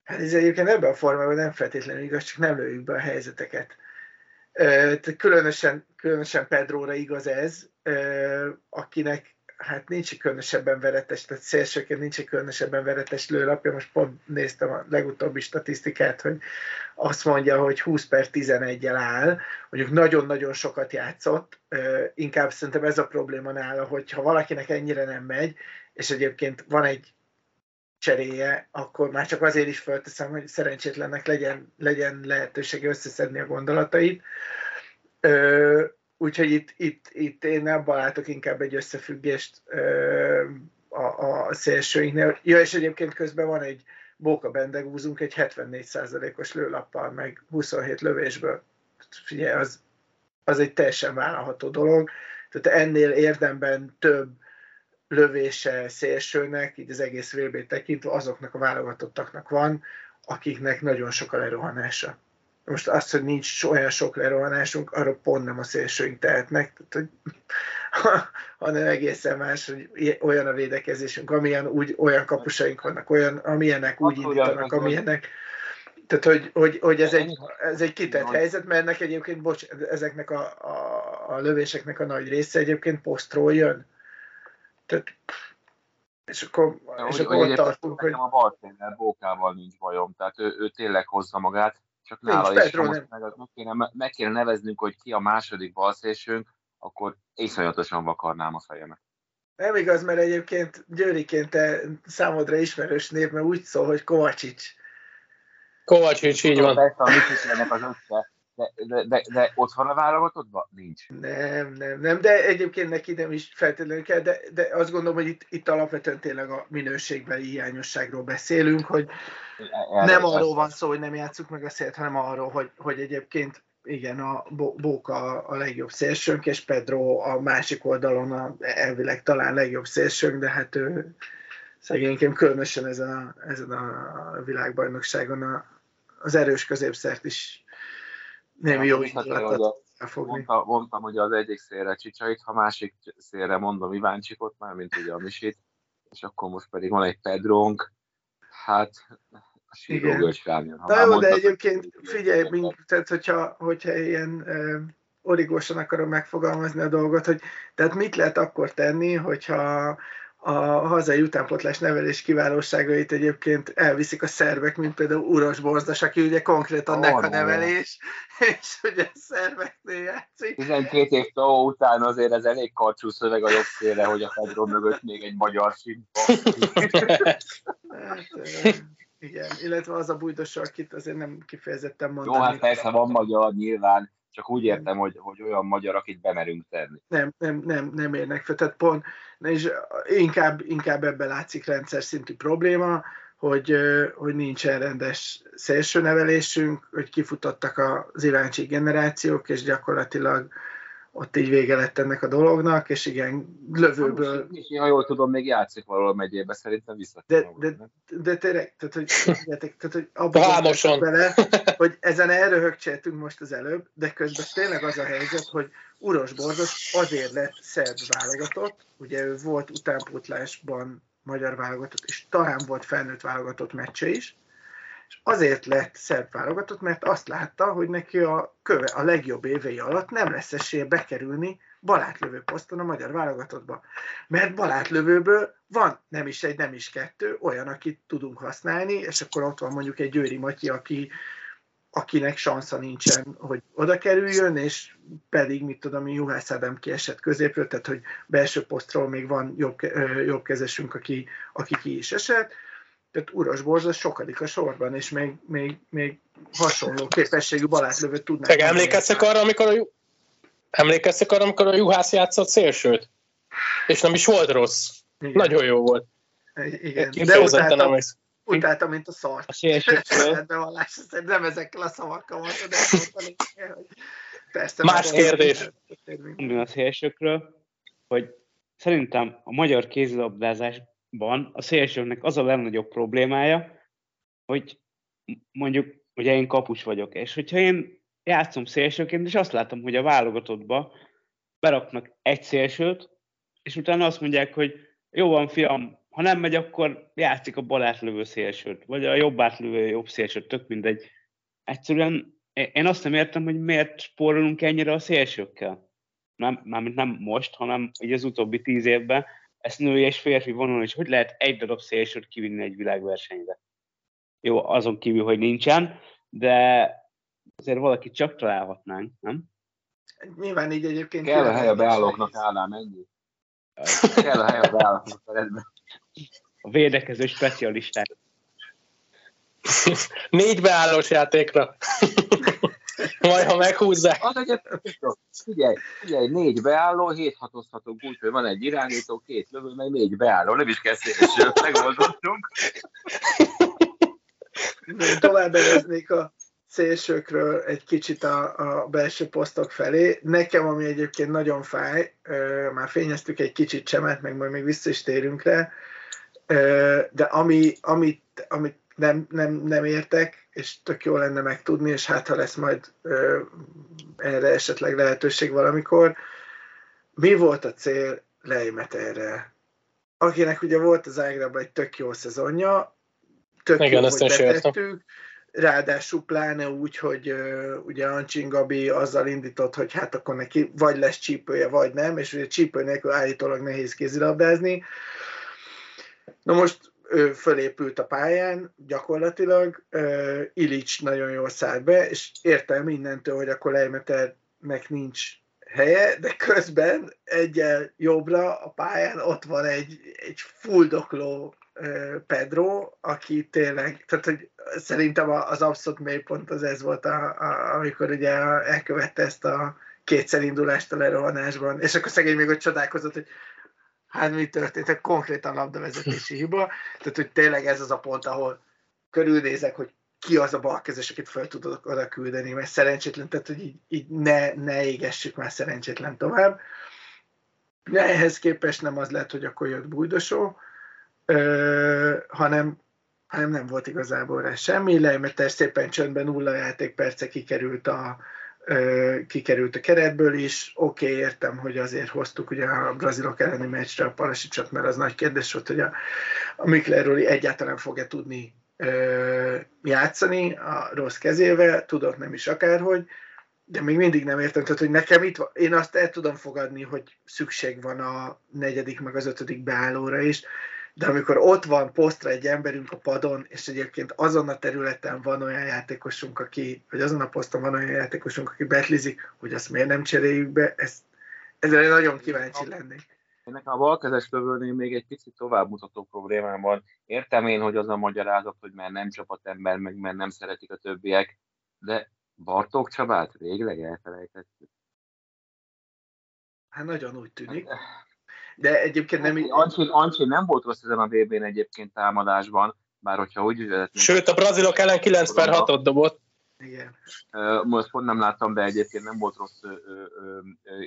hát ez egyébként ebben a formában nem feltétlenül igaz, csak nem lőjük be a helyzeteket. Különösen, különösen Pedróra igaz ez, akinek hát nincs egy különösebben veretes, tehát szélsőként nincs egy különösebben veretes lőlapja. Most pont néztem a legutóbbi statisztikát, hogy azt mondja, hogy 20 per 11-el áll, mondjuk nagyon-nagyon sokat játszott, inkább szerintem ez a probléma nála, hogy ha valakinek ennyire nem megy, és egyébként van egy cseréje, akkor már csak azért is fölteszem, hogy szerencsétlennek legyen, legyen lehetősége összeszedni a gondolatait. Úgyhogy itt, itt, itt én nem látok inkább egy összefüggést a, a szélsőinknél. Ja, és egyébként közben van egy Bóka Bendegúzunk egy 74%-os lőlappal, meg 27 lövésből. Figyelj, az, az egy teljesen vállalható dolog. Tehát ennél érdemben több lövése szélsőnek, így az egész VB tekintve azoknak a válogatottaknak van, akiknek nagyon sok a lerohanása. Most azt, hogy nincs olyan sok lerohanásunk, arra pont nem a szélsőink tehetnek, tehát, hogy, hanem egészen más, hogy olyan a védekezésünk, amilyen úgy, olyan kapusaink vannak, olyan, amilyenek úgy indítanak, amilyenek. Tehát, hogy, hogy, hogy ez, egy, ez egy kitett helyzet, mert ennek egyébként, bocs, ezeknek a, a, a lövéseknek a nagy része egyébként posztról jön. Tehát, és akkor, ja, és hogy, akkor ott tartunk, hogy... A Barténel Bókával nincs bajom, tehát ő, ő tényleg hozza magát, csak nála Nincs, is, ha most meg, meg, kéne, meg kéne neveznünk, hogy ki a második balszésünk, akkor iszonyatosan vakarnám a fejemet. Nem igaz, mert egyébként Győriként te számodra ismerős név, mert úgy szól, hogy Kovacsics. Kovacsics, így van. Persze, a mit az össze, de, de, de, ott van a válogatottban? Nincs. Nem, nem, nem, de egyébként neki nem is feltétlenül kell, de, de azt gondolom, hogy itt, itt alapvetően tényleg a minőségbeli hiányosságról beszélünk, hogy nem arról van szó, hogy nem játszuk meg a szélt, hanem arról, hogy, hogy egyébként igen, a Bóka a legjobb szélsőnk, és Pedro a másik oldalon a elvileg talán legjobb szélsőnk, de hát ő szegényként különösen ezen a, ezen a világbajnokságon a, az erős középszert is nem jó indulatot elfogni. Mondta, mondtam ugye az egyik szélre Csicsait, ha másik szélre mondom Iváncsikot, már mint ugye a Misit, és akkor most pedig van egy Pedrónk, hát a sírógős rámjön. Na jó, de egyébként figyelj, mint, tehát hogyha, hogyha ilyen uh, origósan akarom megfogalmazni a dolgot, hogy tehát mit lehet akkor tenni, hogyha a hazai utánpotlás nevelés kiválóságait egyébként elviszik a szervek, mint például Uros Bordas, aki ugye konkrétan oh, a nevelés, és ugye szerveknél játszik. 12 év TAO után azért ez elég karcsú szöveg a jobb félre, hogy a Pedro mögött még egy magyar simpa. hát, igen, illetve az a bújdos, akit azért nem kifejezetten mondani. Jó, hát persze van magyar nyilván, csak úgy értem, hogy, hogy olyan magyar, akit bemerünk tenni. Nem, nem, nem, nem érnek fel. Tehát pont, és inkább, inkább ebben látszik rendszer szintű probléma, hogy, hogy nincsen rendes szélső nevelésünk, hogy kifutottak az iráncsi generációk, és gyakorlatilag ott így vége lett ennek a dolognak, és igen, lövőből... Most, ha jól tudom, még játszik valahol megyébe, szerintem vissza. De, de, de tényleg, tehát hogy, tehát, hogy abban bele, hogy ezen elröhögcseltünk most az előbb, de közben tényleg az a helyzet, hogy Uros Bordos azért lett szerb válogatott, ugye ő volt utánpótlásban magyar válogatott, és talán volt felnőtt válogatott meccse is, és azért lett szerb válogatott, mert azt látta, hogy neki a, köve, a legjobb évei alatt nem lesz esélye bekerülni balátlövő poszton a magyar válogatottba. Mert balátlövőből van nem is egy, nem is kettő, olyan, akit tudunk használni, és akkor ott van mondjuk egy Győri Matyi, aki, akinek sansza nincsen, hogy oda kerüljön, és pedig, mit tudom, Juhász Ádám kiesett középről, tehát hogy belső posztról még van jobb, jobb kezesünk, aki, aki ki is esett, tehát Uras Borzas sokadik a sorban, és még, még, még hasonló képességű balátlövőt tudnak. Meg emlékeztek arra, amikor a, emlékeztek arra, amikor a Juhász játszott szélsőt? És nem is volt rossz. Igen. Nagyon jó volt. Igen, de utáltam, utáltam, mint a szart. A sérségről. nem ezekkel a szavakkal mondta, de persze. Más kérdés. A szélsőkről, hogy szerintem a magyar kézilabdázás van a szélsőnek az a legnagyobb problémája, hogy mondjuk, ugye én kapus vagyok, és hogyha én játszom szélsőként, és azt látom, hogy a válogatottba beraknak egy szélsőt, és utána azt mondják, hogy jó van, fiam, ha nem megy, akkor játszik a bal átlövő szélsőt, vagy a jobb átlövő jobb szélsőt, tök mindegy. Egyszerűen én azt nem értem, hogy miért spórolunk ennyire a szélsőkkel. Nem, mármint nem most, hanem így az utóbbi tíz évben, ezt női és férfi vonalon is, hogy lehet egy darab szélsőt kivinni egy világversenyre. Jó, azon kívül, hogy nincsen, de azért valaki csak találhatnánk, nem? Nyilván így egyébként... Kell a hely a beállóknak állám, ennyi. Kell a hely a beállóknak A védekező specialisták. Négy beállós játékra. Majd, ha meghúzzák. Az egyet, figyelj, figyelj, négy beálló, hét hatozhatunk úgy, hogy van egy irányító, két lövő, meg négy beálló. Nem is kell szélső, megoldottunk. Tovább a szélsőkről egy kicsit a, a belső posztok felé. Nekem, ami egyébként nagyon fáj, már fényeztük egy kicsit csemet, meg majd még vissza is térünk rá, de ami, amit, amit nem, nem, nem értek, és tök jó lenne megtudni, és hát ha lesz majd ö, erre esetleg lehetőség valamikor. Mi volt a cél erre? Akinek ugye volt az Ágrában egy tök jó szezonja, tök Igen, jó, hogy betettük, ráadásul pláne úgy, hogy uh, ugye Ancsin Gabi azzal indított, hogy hát akkor neki vagy lesz csípője, vagy nem, és ugye csípő nélkül állítólag nehéz kézilabdázni. Na most ő fölépült a pályán gyakorlatilag, uh, Ilics nagyon jól szállt be, és értem mindentől, hogy akkor Leimeternek nincs helye, de közben egyel jobbra a pályán ott van egy, egy fuldokló uh, Pedro, aki tényleg, tehát hogy szerintem az abszolút mélypont az ez volt, a, a, amikor ugye elkövette ezt a kétszerindulást a lerohanásban, és akkor szegény még ott csodálkozott, hogy hát mi történt, egy konkrétan labdavezetési hiba, tehát hogy tényleg ez az a pont, ahol körülnézek, hogy ki az a balkezes, akit fel tudok oda küldeni, mert szerencsétlen, tehát hogy így, így ne, ne égessük már szerencsétlen tovább. De ehhez képest nem az lett, hogy akkor jött bújdosó, ö, hanem, hanem nem volt igazából rá semmi, Leimeter szépen csöndben nulla játékperce kikerült a, kikerült a keretből is. Oké, okay, értem, hogy azért hoztuk ugye a brazilok elleni meccsre a Palasicsot, mert az nagy kérdés volt, hogy a, a Mikleroli egyáltalán fog-e tudni ö, játszani a rossz kezével, tudott nem is akárhogy, de még mindig nem értem, tehát hogy nekem itt én azt el tudom fogadni, hogy szükség van a negyedik meg az ötödik beállóra is, de amikor ott van posztra egy emberünk a padon, és egyébként azon a területen van olyan játékosunk, aki, vagy azon a poszton van olyan játékosunk, aki betlizik, hogy azt miért nem cseréljük be, ezt, ezzel nagyon kíváncsi lennék. Ennek a balkezes lövőnél még egy picit továbbmutató problémám van. Értem én, hogy az a magyarázat, hogy mert nem csapatember, meg mert nem szeretik a többiek, de Bartók Csabát végleg elfelejtettük. Hát nagyon úgy tűnik. De egyébként nem... Ancsi, Ancsi nem volt rossz ezen a VB-n egyébként támadásban, bár hogyha úgy vezetünk... Sőt, a brazilok ellen 9 per 6-ot dobott. Igen. Most pont nem láttam, de egyébként nem volt rossz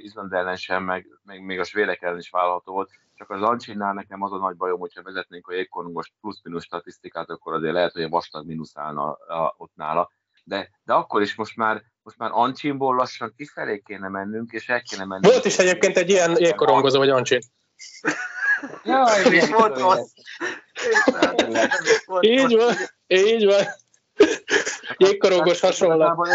Izland ellen sem, meg, meg még a svédek ellen is vállalható volt. Csak az Ancsinnál nekem az a nagy bajom, hogyha vezetnénk a jégkorongos plusz-minusz statisztikát, akkor azért lehet, hogy a vastag mínusz állna ott nála. De, de akkor is most már, most már Ancsinból lassan kifelé kéne mennünk, és el kéne mennünk. Volt is egyébként egy ilyen jégkorongozó, vagy Ancsin. Jaj, és volt rossz. Így van, így van. Jégkorongos hasonlat.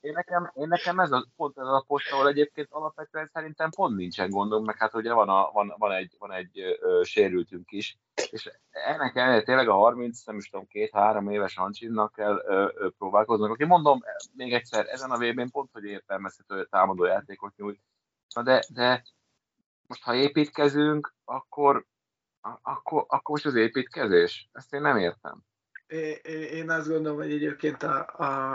Én nekem, én nekem, ez a, pont ez a poszt, ahol egyébként alapvetően szerintem pont nincsen gondom, meg hát ugye van, a, van, van egy, van egy ö, sérültünk is, és ennek ellenére tényleg a 30, nem is tudom, két-három éves Hancsinnak kell ö, ö, próbálkoznak, aki mondom, még egyszer, ezen a vb pont, hogy értelmezhető támadó játékot nyújt, Na de, de most ha építkezünk, akkor, akkor, akkor most az építkezés? Ezt én nem értem. Én azt gondolom, hogy egyébként a, a,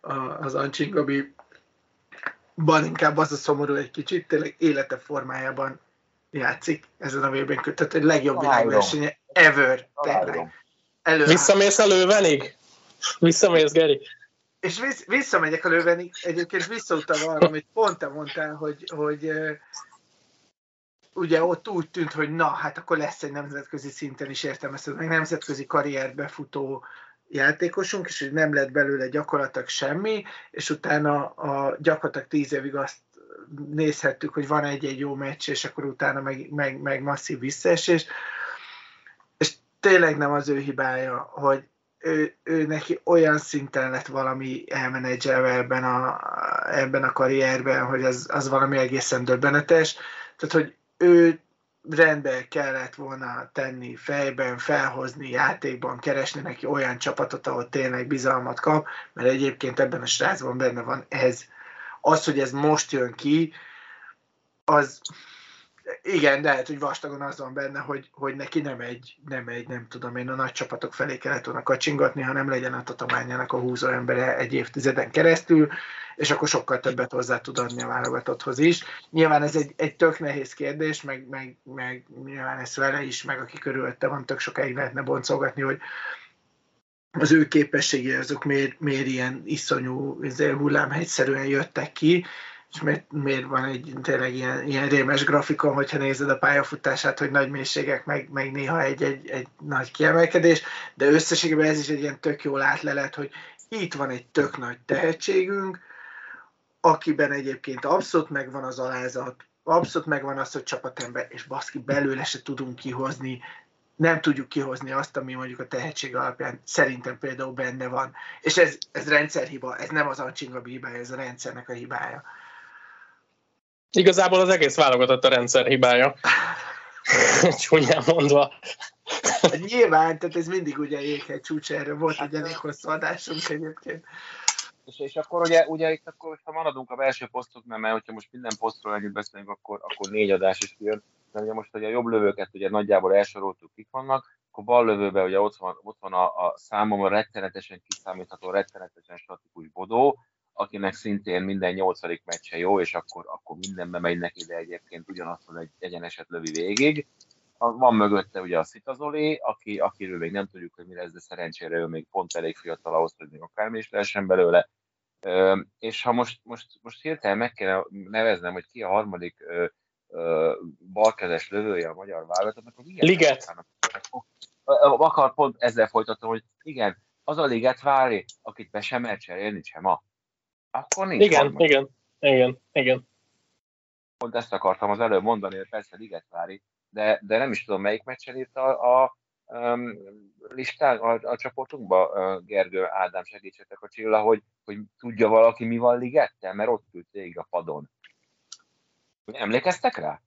a, az Ancsin Gabi van inkább az a szomorú egy kicsit, tényleg élete formájában játszik ezen a vb tehát egy legjobb világversenye ever, tényleg. Visszamész a lővenig? Visszamész, Geri? És vissz, visszamegyek a lővenig, egyébként visszautalva arra, amit pont te mondtál, hogy, hogy ugye ott úgy tűnt, hogy na, hát akkor lesz egy nemzetközi szinten is értelmezhető, meg nemzetközi karrierbe futó játékosunk, és hogy nem lett belőle gyakorlatilag semmi, és utána a, gyakorlatilag tíz évig azt nézhettük, hogy van egy-egy jó meccs, és akkor utána meg, meg, meg masszív visszaesés. És tényleg nem az ő hibája, hogy ő, ő neki olyan szinten lett valami elmenedzselve ebben a, ebben a karrierben, hogy az, az valami egészen döbbenetes. Tehát, hogy ő rendbe kellett volna tenni fejben, felhozni, játékban, keresni neki olyan csapatot, ahol tényleg bizalmat kap, mert egyébként ebben a srácban benne van ez. Az, hogy ez most jön ki, az igen, de lehet, hogy vastagon az van benne, hogy, hogy neki nem egy, nem egy, nem tudom én, a nagy csapatok felé kellett volna kacsingatni, hanem legyen a tatományának a húzó embere egy évtizeden keresztül, és akkor sokkal többet hozzá tud adni a válogatotthoz is. Nyilván ez egy, egy tök nehéz kérdés, meg, meg, meg nyilván ez vele is, meg aki körülötte van, tök sokáig lehetne boncolgatni, hogy az ő képességei azok miért, miért ilyen iszonyú hullámhegyszerűen jöttek ki, és miért, miért van egy tényleg ilyen, ilyen rémes grafikon, hogyha nézed a pályafutását, hogy nagy mélységek, meg, meg néha egy, egy, egy nagy kiemelkedés, de összességében ez is egy ilyen tök jól átlelet, hogy itt van egy tök nagy tehetségünk, akiben egyébként abszolút megvan az alázat, abszolút megvan az, hogy csapatember, és baszki belőle se tudunk kihozni, nem tudjuk kihozni azt, ami mondjuk a tehetség alapján szerintem például benne van. És ez, ez rendszerhiba, ez nem az Ancsinga hibája, ez a rendszernek a hibája. Igazából az egész válogatott a rendszer hibája. Csúnyán mondva. Nyilván, tehát ez mindig ugye jéghegy csúcs, erre volt egy elég hosszú adásunk egyébként. És, és akkor ugye, ugye itt akkor, ha maradunk a belső posztoknál, mert hogyha most minden posztról együtt beszélünk, akkor, akkor négy adás is jön. De ugye most, hogy a jobb lövőket ugye nagyjából elsoroltuk, kik vannak, akkor bal lövőben ugye ott van, ott van a, a számomra rettenetesen kiszámítható, rettenetesen statikus Bodó, akinek szintén minden nyolcadik meccse jó, és akkor, akkor mindenbe megy neki, de egyébként ugyanazt egy egyeneset lövi végig. Van mögötte ugye a Szita Zoli, aki, akiről még nem tudjuk, hogy mi lesz, de szerencsére ő még pont elég fiatal ahhoz, hogy még akármi is lehessen belőle. Ö, és ha most, most, most hirtelen meg kéne neveznem, hogy ki a harmadik ö, ö, balkezes lövője a magyar válogatottnak, akkor igen. Liget. Akar pont ezzel folytatom, hogy igen, az a Liget vári, akit be sem mer cserélni, sem ma. Akkor nincs Igen, harmadik. igen, igen, igen. Pont ezt akartam az előbb mondani, hogy persze Liget vári, de, de nem is tudom, melyik meccsen írta a, a, um, listán, a, a csoportunkba, uh, Gergő, Ádám, segítsetek a Csilla, hogy, hogy tudja valaki, mi van Ligettel, mert ott ült végig a padon. Emlékeztek rá?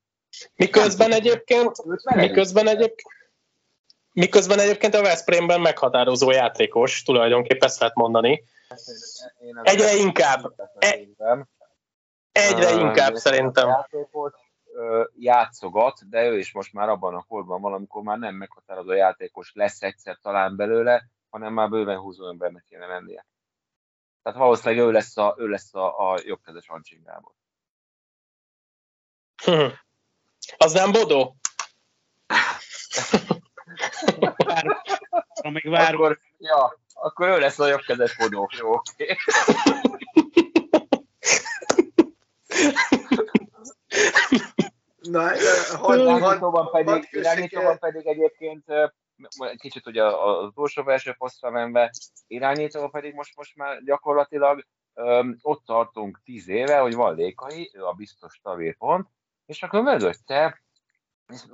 Miközben egyébként, miközben egyébként, miközben egyébként a Veszprémben meghatározó játékos, tulajdonképpen ezt lehet mondani. Egyre inkább. E, egyre inkább szerintem. Játékos, játszogat, de ő is most már abban a korban van, amikor már nem meghatározó játékos lesz egyszer talán belőle, hanem már bőven húzó embernek kéne lennie. Tehát valószínűleg ő lesz a, ő lesz a, a jobbkezes Ancsin Gábor. Hm. Az nem Bodó? Amíg vár... Akkor, ja, akkor ő lesz a jobbkezes Bodó. Jó, oké. Na, irányítóban pedig, irányítóban pedig egyébként kicsit ugye az utolsó belső posztra menve, irányítóban pedig most, most már gyakorlatilag öm, ott tartunk tíz éve, hogy van Lékai, ő a biztos tavépont, és akkor mögötte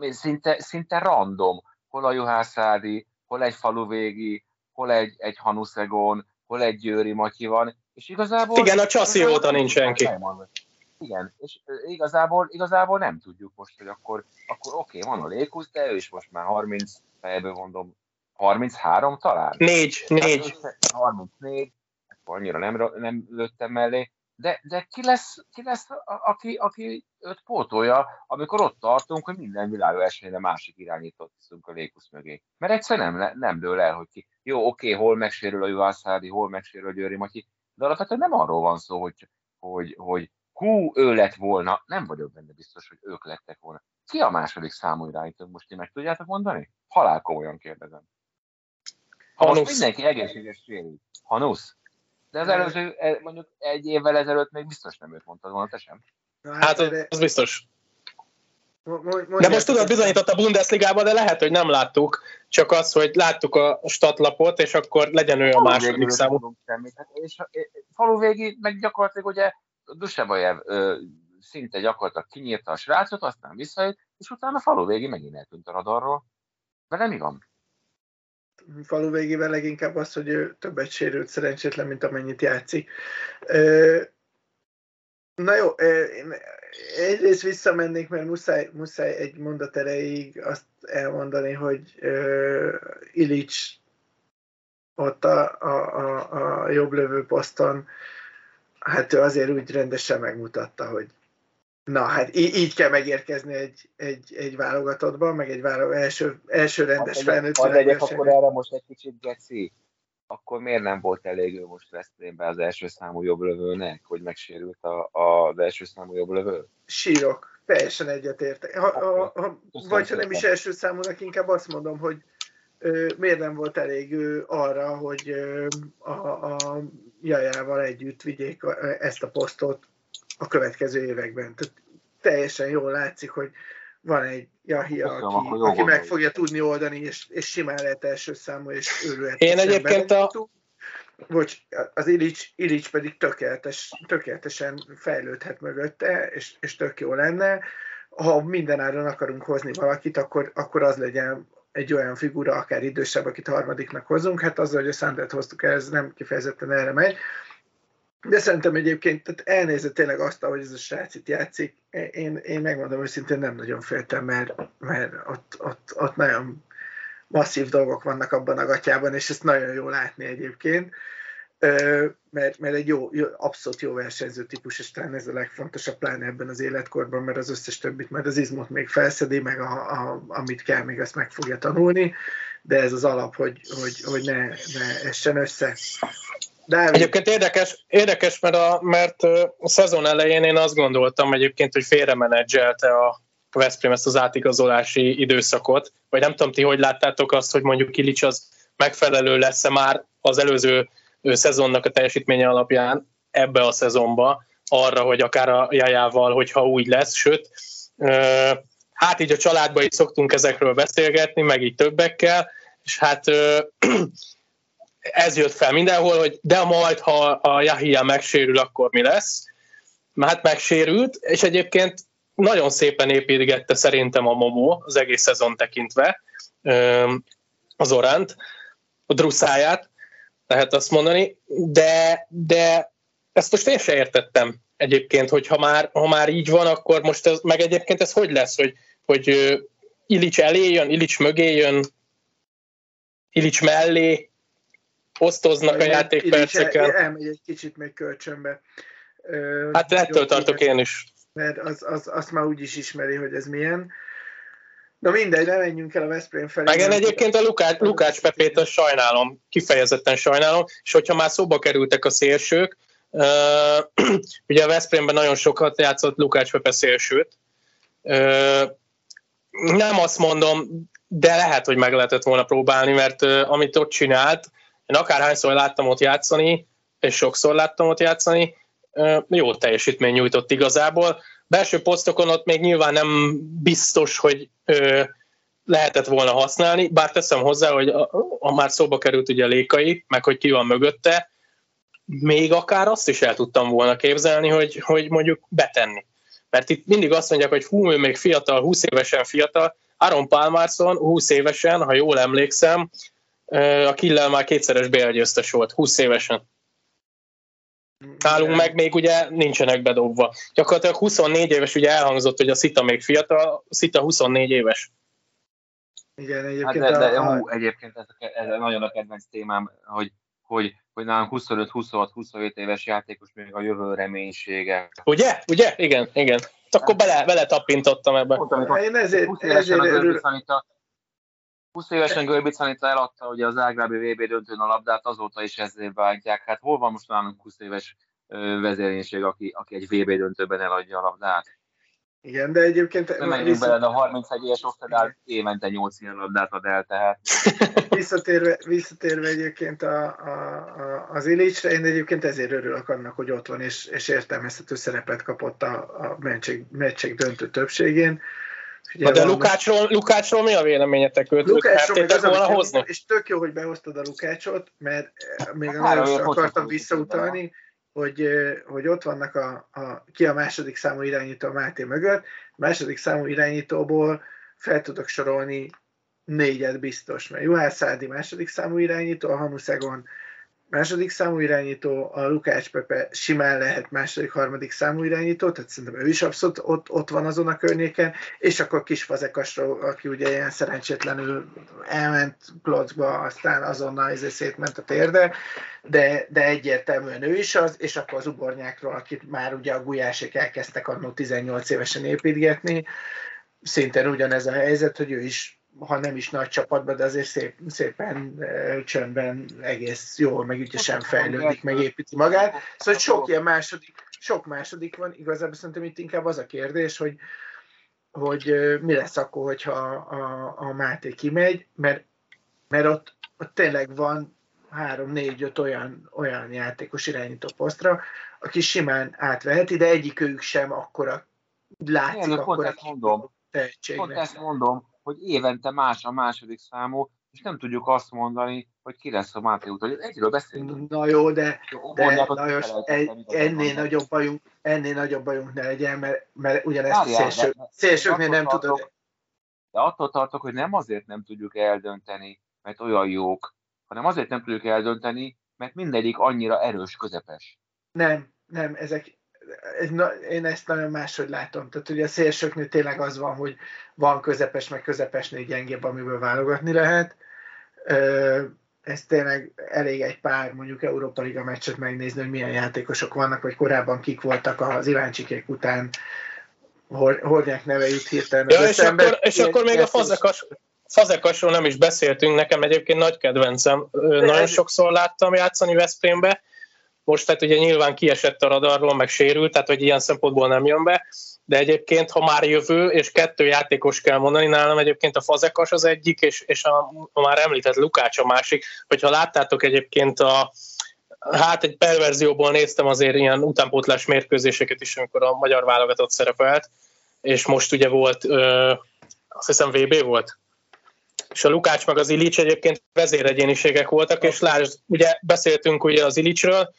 szinte, szinte random, hol a Juhászádi, hol egy faluvégi, hol egy, egy Hanuszegon, hol egy Győri Matyi van, és igazából... Igen, a csaszi óta nincs senki. Igen, és igazából, igazából nem tudjuk most, hogy akkor, akkor oké, okay, van a Lékusz, de ő is most már 30, fejből mondom, 33 talán? 4, 4. Hát, 34, akkor annyira nem, nem lőttem mellé, de, de ki lesz, ki lesz aki, aki őt pótolja, amikor ott tartunk, hogy minden világversenyre másik irányítót teszünk a Lékusz mögé. Mert egyszerűen nem, nem dől el, hogy ki. Jó, oké, hol megsérül a Juhászádi, hol megsérül a Győri Matyi, de alapvetően nem arról van szó, hogy, hogy, hogy hú, ő lett volna, nem vagyok benne biztos, hogy ők lettek volna. Ki a második számú irányító? Most ti meg tudjátok mondani? Halál komolyan kérdezem. Ha most mindenki egészséges sérül. Hanusz? De az előző, e, mondjuk egy évvel ezelőtt még biztos nem őt mondtad volna, te sem. Hát az biztos. De most tudod, bizonyított a Bundesligában, de lehet, hogy nem láttuk, csak az, hogy láttuk a statlapot, és akkor legyen ő a második számú. Hát, és falu végig, meg gyakorlatilag ugye Dusebajev szinte gyakorlatilag kinyírta a srácot, aztán visszajött, és utána a falu végig megint eltűnt a radarról. Vele mi van? Falu végében leginkább az, hogy ő többet sérült szerencsétlen, mint amennyit játszik. Na jó, én egyrészt visszamennék, mert muszáj, muszáj egy mondat erejéig azt elmondani, hogy uh, Ilics ott a, a, a, a jobb lövő poszton, hát ő azért úgy rendesen megmutatta, hogy na hát így, így kell megérkezni egy, egy, egy válogatottban, meg egy válog, első, első rendes hát, felnőtt Ha legyek akkor erre most egy kicsit geci, akkor miért nem volt elég ő most Veszprémben az első számú jobblövőnek, hogy megsérült a, a, az első számú jobblövő? Sírok, teljesen egyetértek. Ha, ha, ha, vagy ha nem is első számúnak, inkább azt mondom, hogy ö, miért nem volt elég ő arra, hogy ö, a, a Jajával együtt vigyék ezt a posztot a következő években. Tehát teljesen jól látszik, hogy van egy Jahia, aki, aki meg fogja tudni oldani, és, és simán lehet első számú, és őrülhet. Én egyébként a... Bocs, az Ilics, Ilics pedig tökéletes, tökéletesen fejlődhet mögötte, és, és tök jó lenne. Ha mindenáron akarunk hozni valakit, akkor, akkor az legyen egy olyan figura, akár idősebb, akit harmadiknak hozunk. Hát azzal, hogy a Sandert hoztuk ez nem kifejezetten erre megy. De szerintem egyébként, tehát elnézett tényleg azt, hogy ez a srác itt játszik, én, én megmondom őszintén nem nagyon féltem, mert, mert ott, ott, ott nagyon masszív dolgok vannak abban a gatyában, és ezt nagyon jó látni egyébként, mert, mert egy jó, jó, abszolút jó versenyző típus, és talán ez a legfontosabb, pláne ebben az életkorban, mert az összes többit, mert az izmot még felszedi, meg a, a, amit kell, még azt meg fogja tanulni, de ez az alap, hogy, hogy, hogy ne, ne essen össze. Dávid. Egyébként érdekes, érdekes mert, a, mert a szezon elején én azt gondoltam egyébként, hogy félremenedzselte a Veszprém ezt az átigazolási időszakot, vagy nem tudom ti, hogy láttátok azt, hogy mondjuk Kilics az megfelelő lesz-e már az előző szezonnak a teljesítménye alapján ebbe a szezonba, arra, hogy akár a jajával, hogyha úgy lesz, sőt, hát így a családban is szoktunk ezekről beszélgetni, meg így többekkel, és hát ez jött fel mindenhol, hogy de majd, ha a Yahia megsérül, akkor mi lesz? Hát megsérült, és egyébként nagyon szépen építgette szerintem a Momo az egész szezon tekintve. az Oránt, a druszáját, lehet azt mondani, de, de ezt most én se értettem egyébként, hogy ha már, ha már így van, akkor most ez, meg egyébként ez hogy lesz, hogy, hogy Ilics elé jön, Ilics mögé jön, Ilics mellé, osztoznak a játékperceken. Elmegy egy kicsit még kölcsönbe. Hát ettől tartok én is. Mert az, az, azt már úgy is ismeri, hogy ez milyen. Na mindegy, ne menjünk el a Veszprém felé. Meg egyébként a Lukács, Lukács Pepét azt sajnálom, kifejezetten sajnálom, és hogyha már szóba kerültek a szélsők, uh, ugye a Veszprémben nagyon sokat játszott Lukács Pepe szélsőt, uh, nem azt mondom, de lehet, hogy meg lehetett volna próbálni, mert uh, amit ott csinált, én akárhányszor láttam ott játszani, és sokszor láttam ott játszani, jó teljesítmény nyújtott igazából. Belső posztokon ott még nyilván nem biztos, hogy lehetett volna használni, bár teszem hozzá, hogy a, a már szóba került ugye a lékai, meg hogy ki van mögötte, még akár azt is el tudtam volna képzelni, hogy, hogy mondjuk betenni. Mert itt mindig azt mondják, hogy hú, ő még fiatal, 20 évesen fiatal. Aaron Palmarson 20 évesen, ha jól emlékszem, a Killel már kétszeres BL volt, 20 évesen. Nálunk meg még ugye nincsenek bedobva. Gyakorlatilag 24 éves, ugye elhangzott, hogy a Szita még fiatal, a Szita 24 éves. Igen, egyébként, hát de, de, a... hú, egyébként ez, ez nagyon a kedvenc témám, hogy, hogy hogy nálunk 25-26-27 éves játékos még a jövő reménysége. Ugye? Ugye? Igen, igen. Akkor bele, bele tappintottam ebbe. Pont, Én ezért, 20 évesen ezért a 20 évesen Görbic Anita eladta ugye az Ágrábi VB döntőn a labdát, azóta is ezért bántják. Hát hol van most nálunk 20 éves vezérénység, aki, aki egy VB döntőben eladja a labdát? Igen, de egyébként... Nem menjünk viszont... bele, de a 31 éves osztadál évente 8 ilyen labdát ad el, tehát... Visszatérve, visszatérve egyébként a, a, a, az Illicsre, én egyébként ezért örülök annak, hogy ott van, és, és értelmezhető szerepet kapott a, a meccsek döntő többségén. Ugye de Lukácsról, Lukácsról mi a véleményetek? Őt, Lukácsról őt volna hozni? És tök jó, hogy behoztad a Lukácsot, mert még a nagyon akartam visszautalni, hogy, hogy ott vannak a, a, ki a második számú irányító a Máté mögött. A második számú irányítóból fel tudok sorolni négyet biztos, mert Juhász Szádi második számú irányító, a Hamuszegon második számú irányító, a Lukács Pepe simán lehet második, harmadik számú irányító, tehát szerintem ő is abszolút ott, ott van azon a környéken, és akkor kis Fazekasról, aki ugye ilyen szerencsétlenül elment Klotzba, aztán azonnal ezért szétment a térde, de, de egyértelműen ő is az, és akkor az ubornyákról, akit már ugye a gulyásik elkezdtek annó 18 évesen építgetni, szintén ugyanez a helyzet, hogy ő is ha nem is nagy csapatban, de azért szép, szépen csöndben egész jól, meg ügyesen fejlődik, meg építi magát. Szóval sok ilyen második, sok második van, igazából szerintem itt inkább az a kérdés, hogy, hogy mi lesz akkor, hogyha a, a, a Máté kimegy, mert, mert ott, ott tényleg van három, négy, öt olyan, olyan játékos irányító posztra, aki simán átveheti, de egyik ők sem akkora látszik, Igen, akkor ezt mondom. Pont ezt mondom, hogy évente más a második számú, és nem tudjuk azt mondani, hogy ki lesz a Máté út. Egyről beszélünk. Na jó, de, de Lajos, egy, ennél, nagyobb bajunk, ennél nagyobb bajunk ne legyen, mert, mert ugyanezt Várjál, a szélső, szélsőknél nem tartok, tudod. De attól tartok, hogy nem azért nem tudjuk eldönteni, mert olyan jók, hanem azért nem tudjuk eldönteni, mert mindegyik annyira erős közepes. Nem, nem, ezek, na, én ezt nagyon máshogy látom. Tehát ugye a szélsőknél tényleg az van, hogy van közepes, meg közepesnél gyengébb, amiből válogatni lehet. Ez tényleg elég egy pár mondjuk Európa Liga meccset megnézni, hogy milyen játékosok vannak, vagy korábban kik voltak az Iváncsikék után, Hornyák neve jut hirtelen. Ja, és, akkor, és ilyen, akkor még a fazekas, Fazekasról nem is beszéltünk, nekem egyébként nagy kedvencem. Nagyon sokszor láttam játszani Veszprémbe, most tehát ugye nyilván kiesett a radarról, meg sérült, tehát hogy ilyen szempontból nem jön be, de egyébként, ha már jövő, és kettő játékos kell mondani, nálam egyébként a Fazekas az egyik, és, és a, a már említett Lukács a másik, hogyha láttátok egyébként a, hát egy perverzióból néztem azért ilyen utánpótlás mérkőzéseket is, amikor a magyar válogatott szerepelt, és most ugye volt, ö, azt hiszem VB volt, és a Lukács meg az Ilics egyébként vezéregyéniségek voltak, és lásd, ugye beszéltünk ugye az Ilicsről,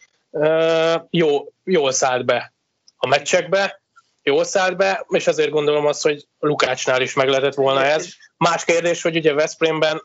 jó, jól szállt be a meccsekbe, jól szállt be, és azért gondolom azt, hogy Lukácsnál is meg lehetett volna ez. Más kérdés, hogy ugye Veszprémben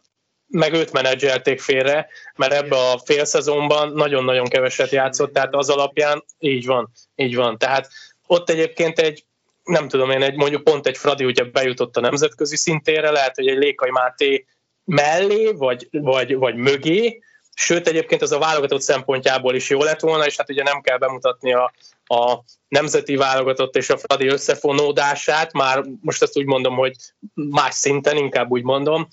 meg őt menedzselték félre, mert ebbe a fél szezonban nagyon-nagyon keveset játszott, tehát az alapján így van, így van. Tehát ott egyébként egy, nem tudom én, egy, mondjuk pont egy Fradi ugye bejutott a nemzetközi szintére, lehet, hogy egy Lékai Máté mellé, vagy, vagy, vagy mögé, Sőt, egyébként ez a válogatott szempontjából is jó lett volna, és hát ugye nem kell bemutatni a, a nemzeti válogatott és a Fradi összefonódását, már most ezt úgy mondom, hogy más szinten, inkább úgy mondom,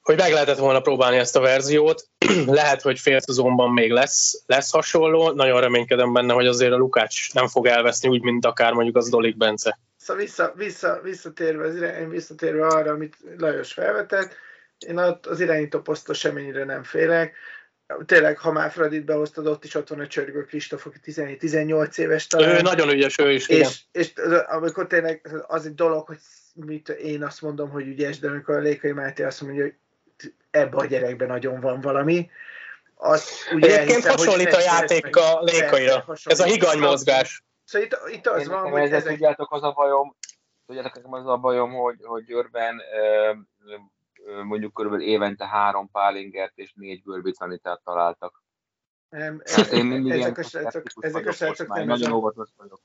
hogy meg lehetett volna próbálni ezt a verziót. Lehet, hogy fél szezonban még lesz, lesz hasonló. Nagyon reménykedem benne, hogy azért a Lukács nem fog elveszni úgy, mint akár mondjuk az Dolik Bence. Szóval vissza, vissza, visszatérve, az irány, visszatérve arra, amit Lajos felvetett, én az irányító posztól semmennyire nem félek. Tényleg, ha már Fradit behoztad, ott is ott van a Csörgő Kristóf, aki 17-18 éves talán. Ő nagyon ügyes, ő is. És, és, amikor tényleg az egy dolog, hogy mit, én azt mondom, hogy ügyes, de amikor a Lékai Máté azt mondja, hogy ebbe a gyerekben nagyon van valami, az ugye Egyébként hasonlít a játék a Lékaira. Ez a higany mozgás. Szóval itt, itt az én van, hogy ezek... Tudjátok, az a bajom, tudjátok, az a bajom, hogy, hogy Győrben mondjuk körülbelül évente három pálingert és négy görbicanitát találtak. Nem, hát én mindig ezek a srácok, ezek a srácok nem nagyon óvatos vagyok.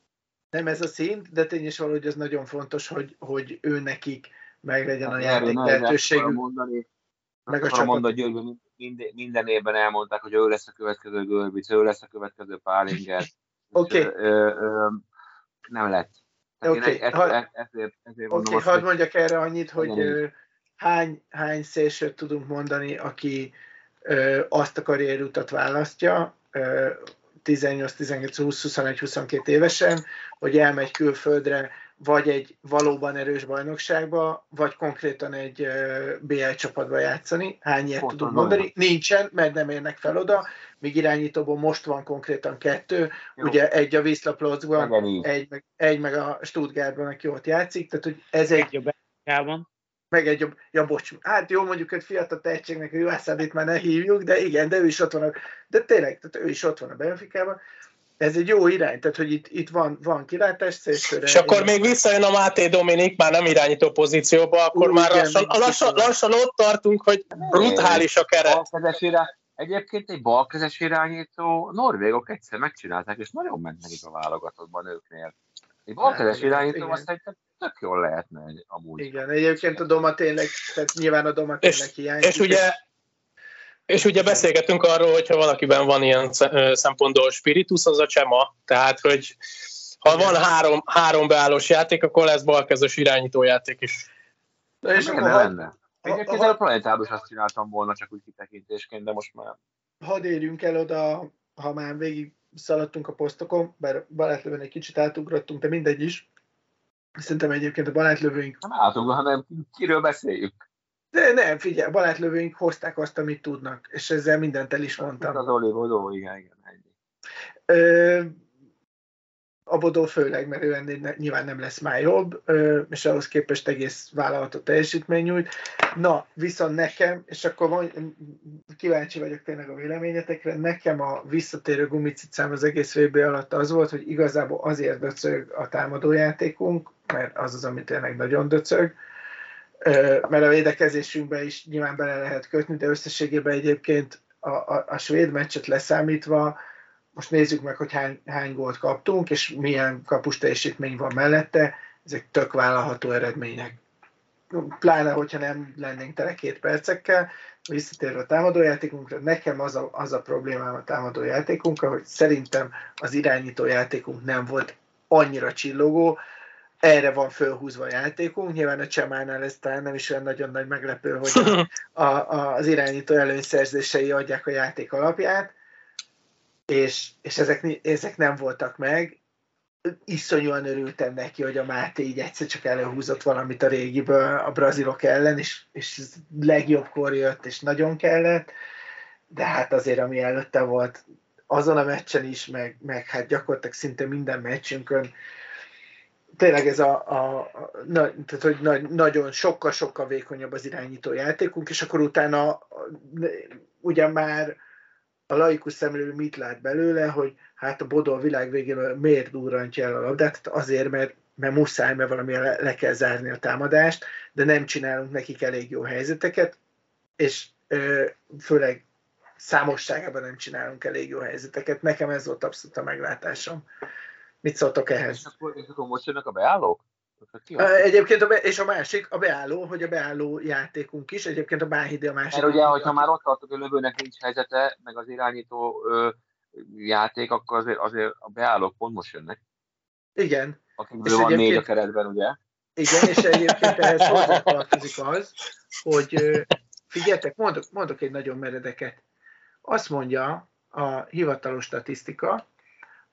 Nem ez a szint, de tény is valahogy ez nagyon fontos, hogy, hogy ő nekik meg legyen a hát játék lehetőségük. Mondani, meg a csapat. Mondani, hogy minden, minden évben elmondták, hogy ő lesz a következő Görbic, ő lesz a következő Pálinger. Oké. Okay. Nem lett. Oké, okay. E- e- ezért, ezért okay, hadd mondjak erre annyit, hogy hány, hány szélsőt tudunk mondani, aki ö, azt a karrierutat választja, ö, 18, 19, 20, 21, 22 évesen, hogy elmegy külföldre, vagy egy valóban erős bajnokságba, vagy konkrétan egy BL csapatba játszani. Hány ilyet tudunk mondani? Nincsen, mert nem érnek fel oda. Míg irányítóban most van konkrétan kettő, Jó. ugye egy a Wisla Plockban, egy, meg, egy meg a Stuttgartban, aki ott játszik, tehát hogy ez egy... egy a meg egy jobb, ja bocs, hát jó mondjuk egy fiatal tehetségnek a Juhászádit már ne hívjuk, de igen, de ő is ott van, a, de tényleg, tehát ő is ott van a Benficában. Ez egy jó irány, tehát hogy itt, itt van, van kilátás szélsőre. És akkor még visszajön a Máté Dominik, már nem irányító pozícióba, akkor Ú, már igen, lassan, lassan, lassan, ott tartunk, hogy brutális a keret. Egyébként egy balkezes irányító, norvégok egyszer megcsinálták, és nagyon ment nekik a válogatottban őknél. Egy balkezes irányító azt szerintem tök jól lehetne amúgy. Igen, egyébként a Doma tényleg, tehát nyilván a Doma tényleg hiányzik. És ugye, és ugye beszélgetünk arról, hogyha valakiben van ilyen szempontból spiritus, az a Csema. Tehát, hogy ha van három, három beállós játék, akkor lesz balkezes irányítójáték is. De és akkor lenne. Egyébként a planetában is azt csináltam volna, csak úgy kitekintésként, de most már... Hadd érjünk el oda, ha már végig szaladtunk a posztokon, bár barátlőben egy kicsit átugrottunk, de mindegy is. Szerintem egyébként a barátlövőink... Nem átugrottunk, hanem kiről beszéljük. De nem, figyelj, barátlövőink hozták azt, amit tudnak, és ezzel mindent el is mondtam. Az Olivodó, igen, igen. Ö, a főleg, mert ő ennél nyilván nem lesz már jobb, és ahhoz képest egész vállalatot teljesítmény nyújt. Na, viszont nekem, és akkor van, kíváncsi vagyok tényleg a véleményetekre, nekem a visszatérő gumicicám az egész VB alatt az volt, hogy igazából azért döcög a támadójátékunk, mert az az, ami tényleg nagyon döcög, mert a védekezésünkbe is nyilván bele lehet kötni, de összességében egyébként a, a, a svéd meccset leszámítva, most nézzük meg, hogy hány, hány gólt kaptunk, és milyen kapus teljesítmény van mellette, ezek tök vállalható eredmények. Pláne, hogyha nem lennénk tele két percekkel, visszatérve a támadójátékunkra, nekem az a, az a problémám a támadójátékunkkal, hogy szerintem az irányító játékunk nem volt annyira csillogó, erre van fölhúzva a játékunk. Nyilván a Csemánál ez talán nem is olyan nagyon nagy meglepő, hogy a, a, az irányító előnyszerzései adják a játék alapját, és, és ezek, ezek nem voltak meg. Iszonyúan örültem neki, hogy a Máté így egyszer csak előhúzott valamit a régiből a brazilok ellen, és, és legjobbkor jött, és nagyon kellett, de hát azért, ami előtte volt, azon a meccsen is, meg, meg hát gyakorlatilag szinte minden meccsünkön, tényleg ez a, a, a na, tehát, hogy na, nagyon sokkal-sokkal vékonyabb az irányító játékunk, és akkor utána ugye már a laikus szemlélő mit lát belőle, hogy hát a Bodó a világ végén miért durrantja el a labdát? Hát azért, mert mert muszáj, mert valamilyen le, le kell zárni a támadást, de nem csinálunk nekik elég jó helyzeteket, és ö, főleg számosságában nem csinálunk elég jó helyzeteket. Nekem ez volt abszolút a meglátásom. Mit szóltok ehhez? És akkor, és akkor most jönnek a beállók? Egyébként, a be, és a másik, a beálló, hogy a beálló játékunk is, egyébként a Báhidi a másik. Mert ugye, hogyha már ott tartok, hogy lövőnek nincs helyzete, meg az irányító ö, játék, akkor azért, azért a beállók pont most jönnek. Igen. Akikből van négy a keretben, ugye? Igen, és egyébként ehhez hozzátartozik az, hogy figyeljetek, mondok, mondok egy nagyon meredeket. Azt mondja a hivatalos statisztika,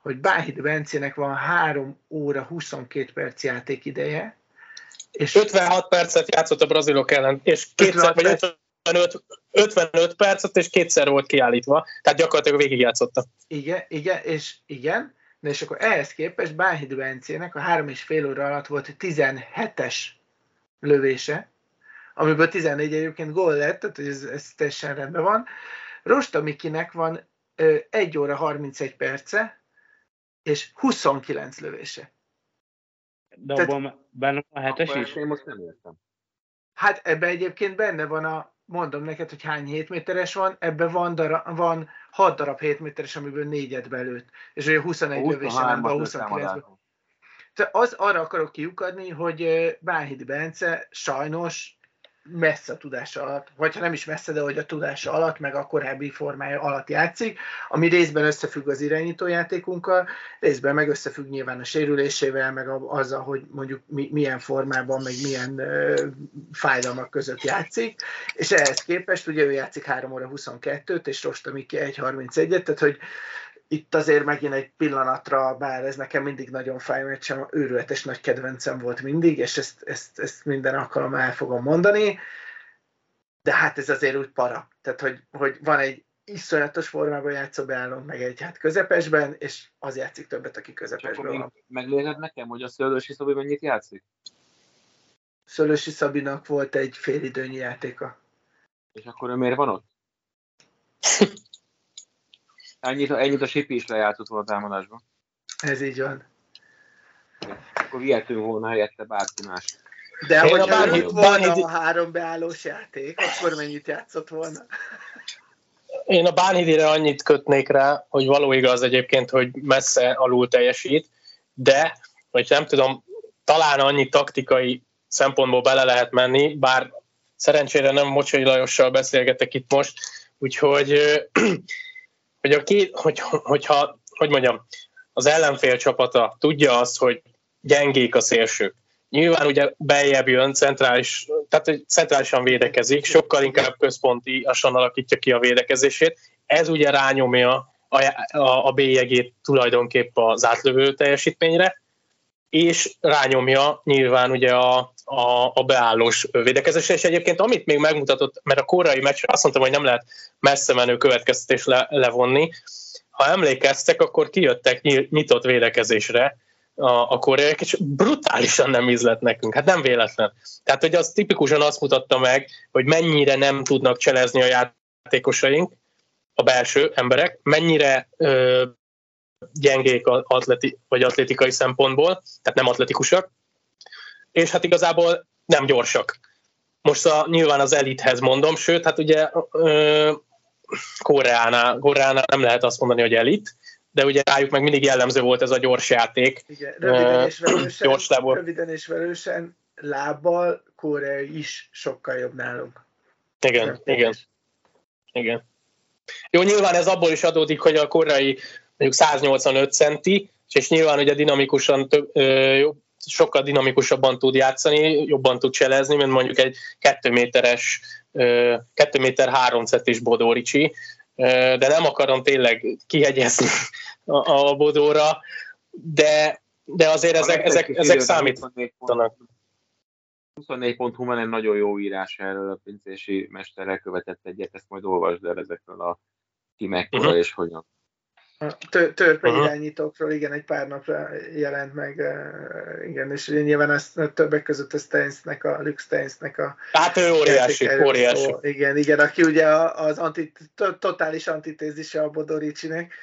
hogy Báhid Bencének van 3 óra 22 perc játékideje. És 56 percet játszott a brazilok ellen, és kétszer, vagy 55, 55 percet, és kétszer volt kiállítva, tehát gyakorlatilag végigjátszotta. Igen, igen, és igen, de és akkor ehhez képest Báhid Bencének a három és fél óra alatt volt 17-es lövése, amiből 14 egyébként gól lett, tehát ez, ez teljesen rendben van. Rosta Mikinek van 1 óra 31 perce, és 29 lövése. De Tehát, abban benne a hetes is? Én most nem értem. Hát ebben egyébként benne van a, mondom neked, hogy hány 7 méteres van, ebben van, dara, van 6 darab 7 méteres, amiből négyet belőtt. És ugye 21 lövése van, a 29 Tehát az arra akarok kiukadni, hogy Bánhidi Bence sajnos messze a tudása alatt, vagy ha nem is messze, de hogy a tudása alatt, meg a korábbi formája alatt játszik, ami részben összefügg az irányítójátékunkkal, részben meg összefügg nyilván a sérülésével, meg azzal, hogy mondjuk mi, milyen formában, meg milyen uh, fájdalmak között játszik, és ehhez képest ugye ő játszik 3 óra 22-t, és Rosta Miki 1.31-et, tehát hogy itt azért megint egy pillanatra, bár ez nekem mindig nagyon fáj, mert sem őrületes nagy kedvencem volt mindig, és ezt, ezt, ezt minden alkalommal el fogom mondani, de hát ez azért úgy para. Tehát, hogy, hogy van egy iszonyatos formában játszó beállunk, meg egy hát közepesben, és az játszik többet, aki közepesben van. Megnézed nekem, hogy a Szőlősi Szabi mennyit játszik? Szőlősi Szabinak volt egy félidőnyi játéka. És akkor ő miért van ott? Ennyit, ennyit a Sipi is lejátszott volna a támadásban. Ez így van. Akkor vihetünk volna helyette bárki más. De Én hogyha bármi, volna bármi... a három beállós játék, akkor mennyit játszott volna? Én a Bánhidire annyit kötnék rá, hogy való igaz egyébként, hogy messze alul teljesít, de, hogy nem tudom, talán annyi taktikai szempontból bele lehet menni, bár szerencsére nem Mocsai Lajossal beszélgetek itt most, úgyhogy hogy a két, hogy, hogyha, hogy mondjam, az ellenfél csapata tudja azt, hogy gyengék a szélsők. Nyilván ugye beljebb jön, centrális, tehát centrálisan védekezik, sokkal inkább központiasan alakítja ki a védekezését. Ez ugye rányomja a, a, a bélyegét tulajdonképp az átlövő teljesítményre, és rányomja nyilván ugye a, a, a beállós védekezésre, és egyébként amit még megmutatott, mert a korai meccs azt mondtam, hogy nem lehet messze menő következtetés le, levonni, ha emlékeztek, akkor kijöttek nyitott védekezésre a, a koreaiak, és brutálisan nem ízlett nekünk. Hát nem véletlen. Tehát, hogy az tipikusan azt mutatta meg, hogy mennyire nem tudnak cselezni a játékosaink, a belső emberek, mennyire ö, gyengék atleti, vagy atlétikai szempontból, tehát nem atletikusak, és hát igazából nem gyorsak. Most a, nyilván az elithez mondom, sőt, hát ugye ö, Koreánál, Koreánál nem lehet azt mondani, hogy elit, de ugye rájuk meg mindig jellemző volt ez a gyors játék. Igen, röviden és velősen, gyors röviden és velősen lábbal Korea is sokkal jobb nálunk. Igen, nem igen. Igen. Jó, nyilván ez abból is adódik, hogy a koreai mondjuk 185 centi, és nyilván ugye dinamikusan több, ö, sokkal dinamikusabban tud játszani, jobban tud cselezni, mint mondjuk egy 2 méteres, 2 méter 3 centis Bodoricsi, de nem akarom tényleg kihegyezni a, a Bodóra, de, de azért ezek, ezek, ezek számítanak. 24.hu van egy nagyon jó írás erről a pincési mesterrel követett egyet, ezt majd olvasd el ezekről a timekről uh-huh. és hogyan törpe uh-huh. irányítókról, igen, egy pár napra jelent meg, igen, és nyilván ez többek között a Steinsnek, a Luke Steinsnek a... Hát ő óriási, óriási. Szó. Igen, igen, aki ugye az anti, totális antitézise a Bodoricsinek.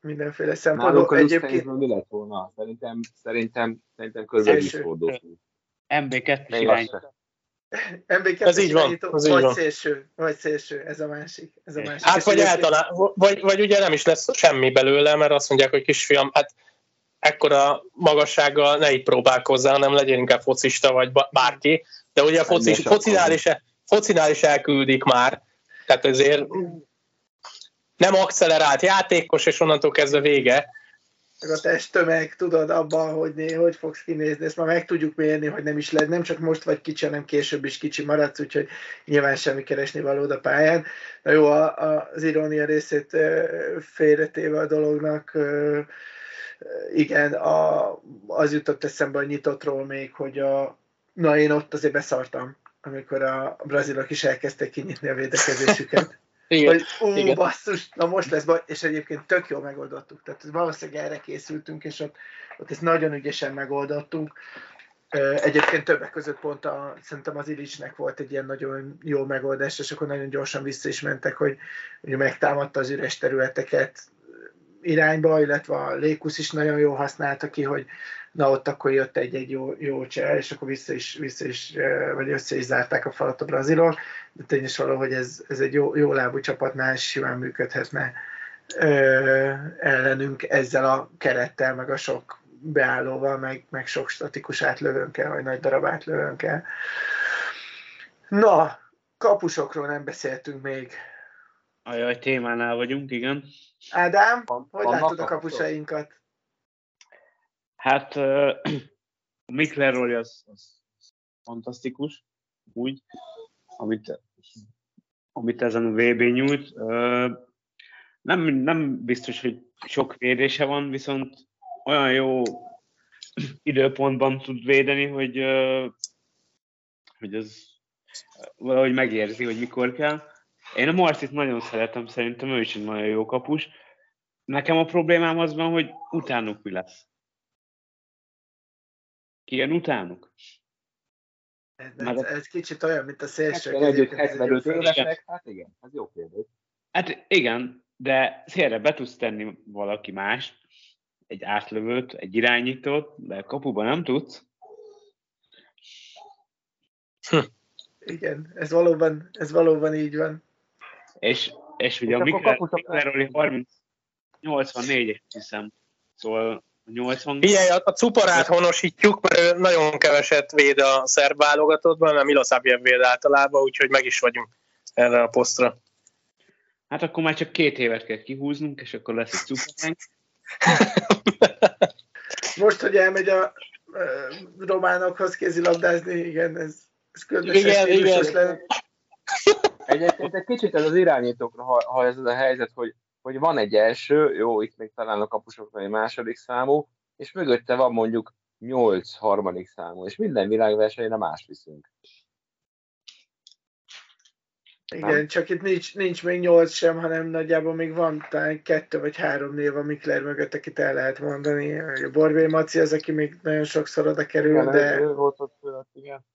mindenféle szempontból. Egyébként mi lett volna? Szerintem, szerintem, szerintem körülbelül is fordultunk. MB2 irányító. MB2 ez így van, ez vagy van. szélső, vagy szélső, ez a másik. Ez a másik. Hát vagy általán, vagy, vagy ugye nem is lesz semmi belőle, mert azt mondják, hogy kisfiam, hát ekkora magassággal ne így próbálkozzál, hanem legyen inkább focista vagy bárki. De ugye a foci, focinál, is, focinál is elküldik már, tehát ezért nem accelerált játékos, és onnantól kezdve vége. Meg a testtömeg, tudod, abban, hogy, hogy fogsz kinézni, ezt már meg tudjuk mérni, hogy nem is lehet, nem csak most vagy kicsi, hanem később is kicsi maradsz, úgyhogy nyilván semmi keresni való a pályán. Na jó, a, a, az irónia részét félretéve a dolognak, igen, a, az jutott eszembe a nyitottról még, hogy a, na én ott azért beszartam, amikor a brazilok is elkezdtek kinyitni a védekezésüket. Igen. Hogy ú, Igen. basszus, na most lesz baj, és egyébként tök jól megoldottuk. Tehát valószínűleg erre készültünk, és ott, ott ezt nagyon ügyesen megoldottuk. Egyébként többek között pont a, szerintem az Ilicsnek volt egy ilyen nagyon jó megoldás, és akkor nagyon gyorsan vissza is mentek, hogy, hogy megtámadta az üres területeket, irányba, illetve a Lékusz is nagyon jól használta ki, hogy na ott akkor jött egy-egy jó, jó csel, és akkor vissza is, vissza is, vagy össze is zárták a falat a brazilok, de tény is való, hogy ez, ez egy jó, jó lábú csapatnál simán működhetne ö, ellenünk ezzel a kerettel, meg a sok beállóval, meg, meg sok statikus átlövőnkkel, vagy nagy darab átlövőnkkel. Na, kapusokról nem beszéltünk még. Ajaj, témánál vagyunk, igen. Ádám, van, hogy látod a kapusainkat? Hát uh, Mick Leroy az, az fantasztikus, úgy, amit, amit ezen a VB nyújt. Nem, nem biztos, hogy sok védése van, viszont olyan jó időpontban tud védeni, hogy, hogy az valahogy megérzi, hogy mikor kell. Én a Martit nagyon szeretem, szerintem ő is egy nagyon jó kapus. Nekem a problémám az van, hogy utánuk mi lesz. Ki jön utánuk? Ez, ez, ez kicsit olyan, mint a szélső. 75, 75 évesek, hát igen, ez jó kérdés. Hát igen, de szélre be tudsz tenni valaki más, egy átlövőt, egy irányítót, de kapuban nem tudsz. Hm. Igen, ez valóban, ez valóban így van. És, és ugye a Mikleroli 30, 84 hiszem. Szóval 80... Figyelj, a, cuparát honosítjuk, mert ő nagyon keveset véd a szerb válogatottban, mert Milosavljev véd általában, úgyhogy meg is vagyunk erre a posztra. Hát akkor már csak két évet kell kihúznunk, és akkor lesz egy cuparánk. Most, hogy elmegy a uh, románokhoz kézilabdázni, igen, ez, ez különösen igen, igen. Egyébként egy kicsit ez az irányítókra, ha, ha ez az a helyzet, hogy, hogy van egy első, jó, itt még talán a kapusoknak egy második számú, és mögötte van mondjuk nyolc harmadik számú, és minden világversenyre más viszünk. Igen, nem? csak itt nincs, nincs még nyolc sem, hanem nagyjából még van talán kettő vagy három név a Mikler mögött, akit el lehet mondani. A Borbé Maci az, aki még nagyon sokszor oda kerül, igen, de... Ő volt ott fölött, igen.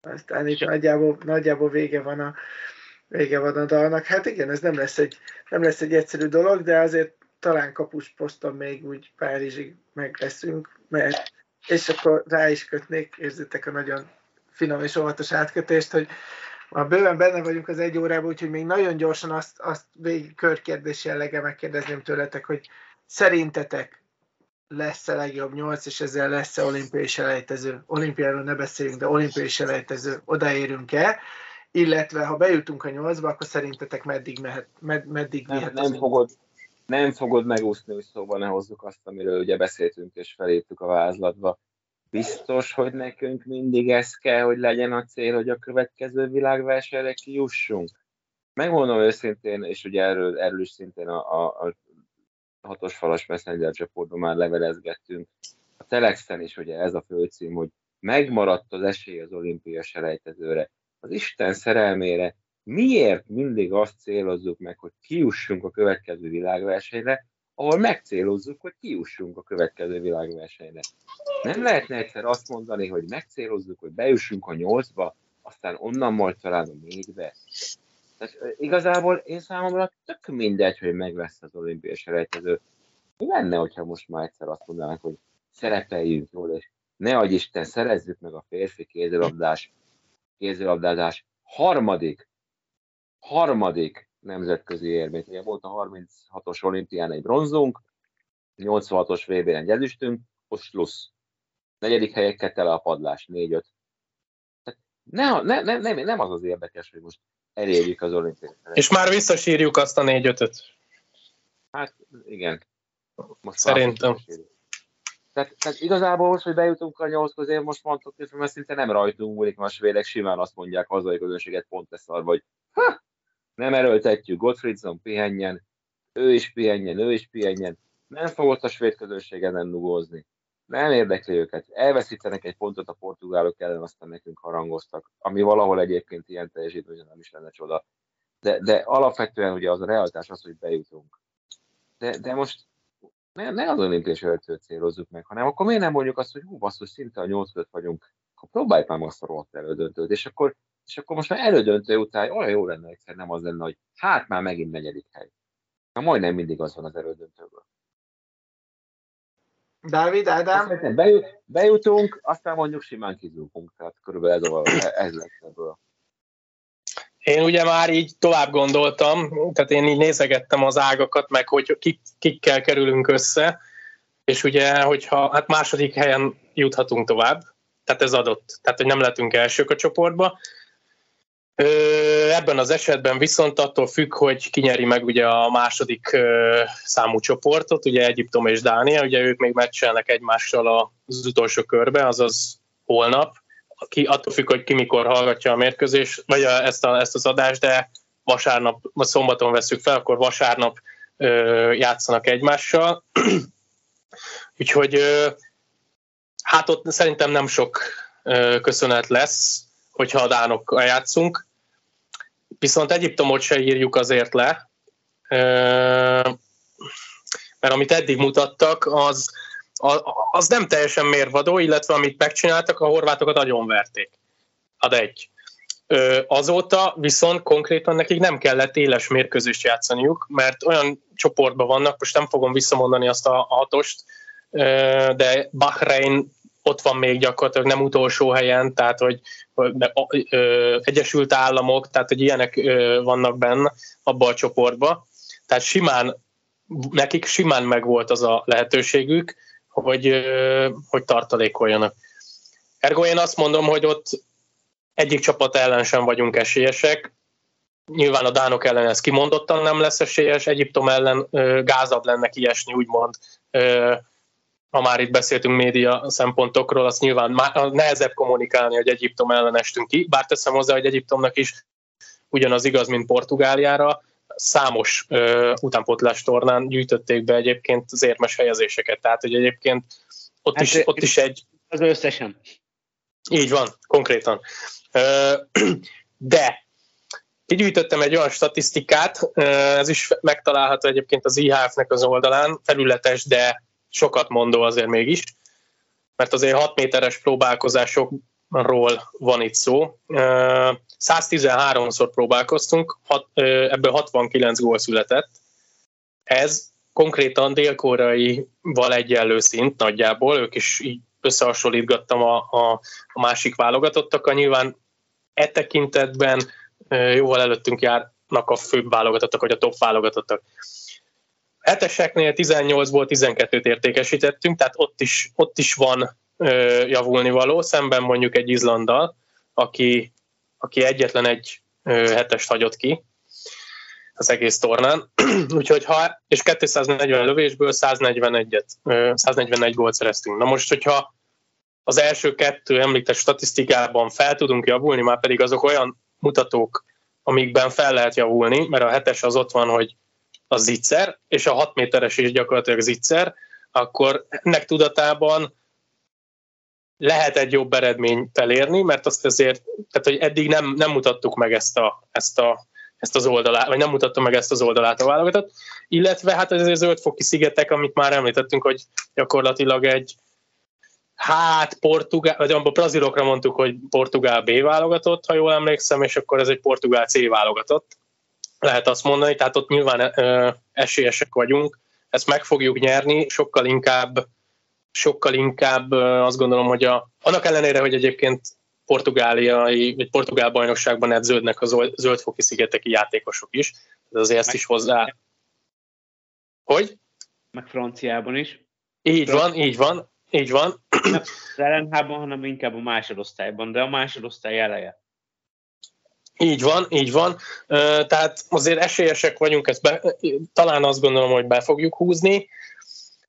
Aztán itt nagyjából, nagyjából vége van a vége van a dalnak. Hát igen, ez nem lesz egy, nem lesz egy egyszerű dolog, de azért talán kapus poszton még úgy Párizsig meg leszünk, mert és akkor rá is kötnék, érzitek a nagyon finom és óvatos átkötést, hogy a bőven benne vagyunk az egy órában, úgyhogy még nagyon gyorsan azt, azt végig körkérdés jelleggel megkérdezném tőletek, hogy szerintetek lesz a legjobb nyolc, és ezzel lesz-e olimpiai selejtező. Olimpiáról ne beszéljünk, de olimpiai selejtező. Odaérünk-e? Illetve, ha bejutunk a nyolcba, akkor szerintetek meddig, mehet, med, meddig nem, mehet nem fogod, nem fogod megúszni, hogy szóba ne hozzuk azt, amiről ugye beszéltünk és feléptük a vázlatba. Biztos, hogy nekünk mindig ez kell, hogy legyen a cél, hogy a következő világversenyre kijussunk. Megmondom őszintén, és ugye erről, erről is szintén a, a, a hatos falas messenger csoportban már levelezgettünk. A Telexen is ugye ez a főcím, hogy megmaradt az esély az olimpia selejtezőre. Az Isten szerelmére miért mindig azt célozzuk meg, hogy kiussunk a következő világversenyre, ahol megcélozzuk, hogy kiussunk a következő világversenyre. Nem lehetne egyszer azt mondani, hogy megcélozzuk, hogy bejussunk a nyolcba, aztán onnan majd talán a négybe. Tehát igazából én számomra tök mindegy, hogy meg lesz az olimpiai selejtező. Mi lenne, hogyha most már egyszer azt mondanánk, hogy szerepeljünk jól, és ne adj Isten, szerezzük meg a férfi kézilabdás, kézilabdázás harmadik, harmadik nemzetközi érmét. Ugye volt a 36-os olimpián egy bronzunk, 86-os VB-n egy ezüstünk, most plusz. Negyedik helyekkel tele a padlás, négy-öt. Ne, ne, ne, nem, nem az az érdekes, hogy most elérjük az olimpiát. És már visszasírjuk azt a négy-ötöt. Hát igen. Most Szerintem. Tehát, tehát igazából most, hogy bejutunk a nyolc közé, most mondtuk, hogy mert szinte nem rajtunk múlik, mert svédek simán azt mondják hazai közönséget pont ezt arra, hogy ha, nem erőltetjük, Gottfriedson pihenjen, ő is pihenjen, ő is pihenjen. Nem fogott a svéd közönség ezen dugózni. Nem érdekli őket. Elveszítenek egy pontot a portugálok ellen, aztán nekünk harangoztak, ami valahol egyébként ilyen teljesítmény nem is lenne csoda. De, de alapvetően ugye az a realitás az, hogy bejutunk. De, de most ne, ne az olimpiás öltőt célozzuk meg, hanem akkor miért nem mondjuk azt, hogy hú, basszus, szinte a nyolc között vagyunk, akkor próbáljuk már azt a rohadt elődöntőt, és akkor, és akkor most már elődöntő után olyan jó lenne egyszer, nem az lenne, hogy hát már megint negyedik hely. Na majdnem mindig az van az elődöntőből. Dávid, Ádám? Bejutunk, aztán mondjuk simán kizúgunk, tehát körülbelül ez, ez lesz ebből. Én ugye már így tovább gondoltam, tehát én így nézegettem az ágakat, meg hogy kik, kikkel kerülünk össze, és ugye, hogyha hát második helyen juthatunk tovább, tehát ez adott, tehát hogy nem lehetünk elsők a csoportba. Ebben az esetben viszont attól függ, hogy kinyeri meg ugye a második számú csoportot, ugye Egyiptom és Dánia, ugye ők még meccselnek egymással az utolsó körbe, azaz holnap, ki, attól függ, hogy ki mikor hallgatja a mérkőzés, vagy a, ezt, a, ezt az adást, de vasárnap, vagy szombaton veszük fel, akkor vasárnap ö, játszanak egymással. Úgyhogy ö, hát ott szerintem nem sok ö, köszönet lesz, hogyha a dánokkal játszunk. Viszont Egyiptomot se írjuk azért le, ö, mert amit eddig mutattak, az, az nem teljesen mérvadó, illetve amit megcsináltak, a horvátokat nagyon verték. Ad egy. Azóta viszont konkrétan nekik nem kellett éles mérkőzést játszaniuk, mert olyan csoportban vannak, most nem fogom visszamondani azt a hatost, de Bahrein ott van még gyakorlatilag nem utolsó helyen, tehát hogy Egyesült Államok, tehát hogy ilyenek vannak benne abba a csoportba. Tehát simán, nekik simán megvolt az a lehetőségük, hogy, hogy tartalékoljanak. Ergo én azt mondom, hogy ott egyik csapat ellen sem vagyunk esélyesek. Nyilván a Dánok ellen ez kimondottan nem lesz esélyes, Egyiptom ellen gázabb lenne kiesni, úgymond, ha már itt beszéltünk média szempontokról, azt nyilván nehezebb kommunikálni, hogy Egyiptom ellen estünk ki, bár teszem hozzá, hogy Egyiptomnak is ugyanaz igaz, mint Portugáliára, számos utánpótlás tornán gyűjtötték be egyébként az érmes helyezéseket, tehát hogy egyébként ott, hát, is, ott is egy... Az összesen. Így van, konkrétan. De kigyűjtöttem egy olyan statisztikát, ez is megtalálható egyébként az IHF-nek az oldalán, felületes, de sokat mondó azért mégis, mert azért 6 méteres próbálkozások ról van itt szó. 113-szor próbálkoztunk, ebből 69 gól született. Ez konkrétan dél-koreaival egyenlő szint nagyjából, ők is így összehasonlítgattam a, a, a másik válogatottakkal. Nyilván e tekintetben jóval előttünk járnak a főbb válogatottak, vagy a top válogatottak. Heteseknél 18-ból 12-t értékesítettünk, tehát ott is, ott is van javulni való, szemben mondjuk egy Izlanddal, aki, aki egyetlen egy hetest hagyott ki az egész tornán. Úgyhogy ha, és 240 lövésből 141-et, 141 gólt szereztünk. Na most, hogyha az első kettő említett statisztikában fel tudunk javulni, már pedig azok olyan mutatók, amikben fel lehet javulni, mert a hetes az ott van, hogy a zicser, és a 6 méteres is gyakorlatilag zicser, akkor ennek tudatában lehet egy jobb eredményt elérni, mert azt azért, tehát hogy eddig nem, nem mutattuk meg ezt, a, ezt, a, ezt az oldalát, vagy nem mutattuk meg ezt az oldalát a válogatott, illetve hát ez az zöldfoki szigetek, amit már említettünk, hogy gyakorlatilag egy hát portugál, vagy a brazilokra mondtuk, hogy portugál B válogatott, ha jól emlékszem, és akkor ez egy portugál C válogatott. Lehet azt mondani, tehát ott nyilván ö, esélyesek vagyunk, ezt meg fogjuk nyerni, sokkal inkább sokkal inkább azt gondolom, hogy a, annak ellenére, hogy egyébként portugáliai, vagy portugál bajnokságban edződnek a zöldfoki szigeteki játékosok is, de azért ezt is hozzá. Hogy? Meg franciában is. Így van, így van, így van. Nem az LNH-ban, hanem inkább a másodosztályban, de a másodosztály eleje. Így van, így van. Tehát azért esélyesek vagyunk, ezt be, talán azt gondolom, hogy be fogjuk húzni.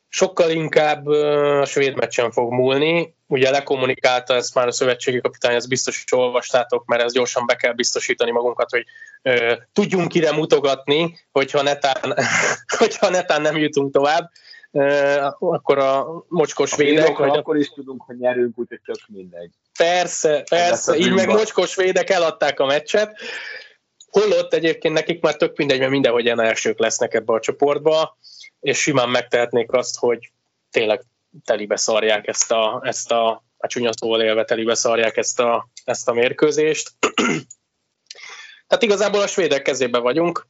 Sokkal inkább a svéd meccsen fog múlni. Ugye lekommunikálta ezt már a szövetségi kapitány, ezt biztos is olvastátok, mert ezt gyorsan be kell biztosítani magunkat, hogy ö, tudjunk ide mutogatni, hogyha netán, hogyha netán nem jutunk tovább akkor a mocskos védek... Vagy akkor is tudunk, hogy nyerünk, úgyhogy tök mindegy. Persze, persze, így meg mocskos védek eladták a meccset. Holott egyébként nekik már tök mindegy, mert mindenhogy elsők lesznek ebbe a csoportba, és simán megtehetnék azt, hogy tényleg telibe szarják ezt a, ezt a, a csúnya szóval élve telibe szarják ezt a, ezt a mérkőzést. Tehát igazából a svédek kezébe vagyunk.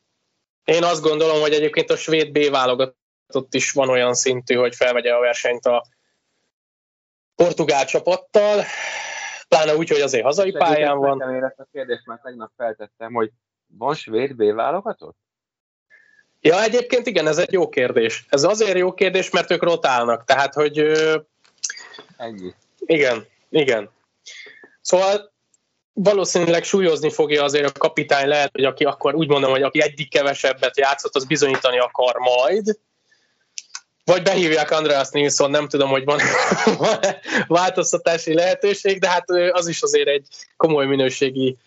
Én azt gondolom, hogy egyébként a svéd B válogatott ott is van olyan szintű, hogy felvegye a versenyt a portugál csapattal, pláne úgy, hogy azért hazai pályán van. Én ezt a kérdést már tegnap feltettem, hogy van svéd B válogatott? Ja, egyébként igen, ez egy jó kérdés. Ez azért jó kérdés, mert ők rotálnak, tehát, hogy... Ennyi. Igen, igen. Szóval valószínűleg súlyozni fogja azért a kapitány lehet, hogy aki akkor úgy mondom, hogy aki egyik kevesebbet játszott, az bizonyítani akar majd, vagy behívják Andreas Nilsson, nem tudom, hogy van, van változtatási lehetőség, de hát az is azért egy komoly minőségi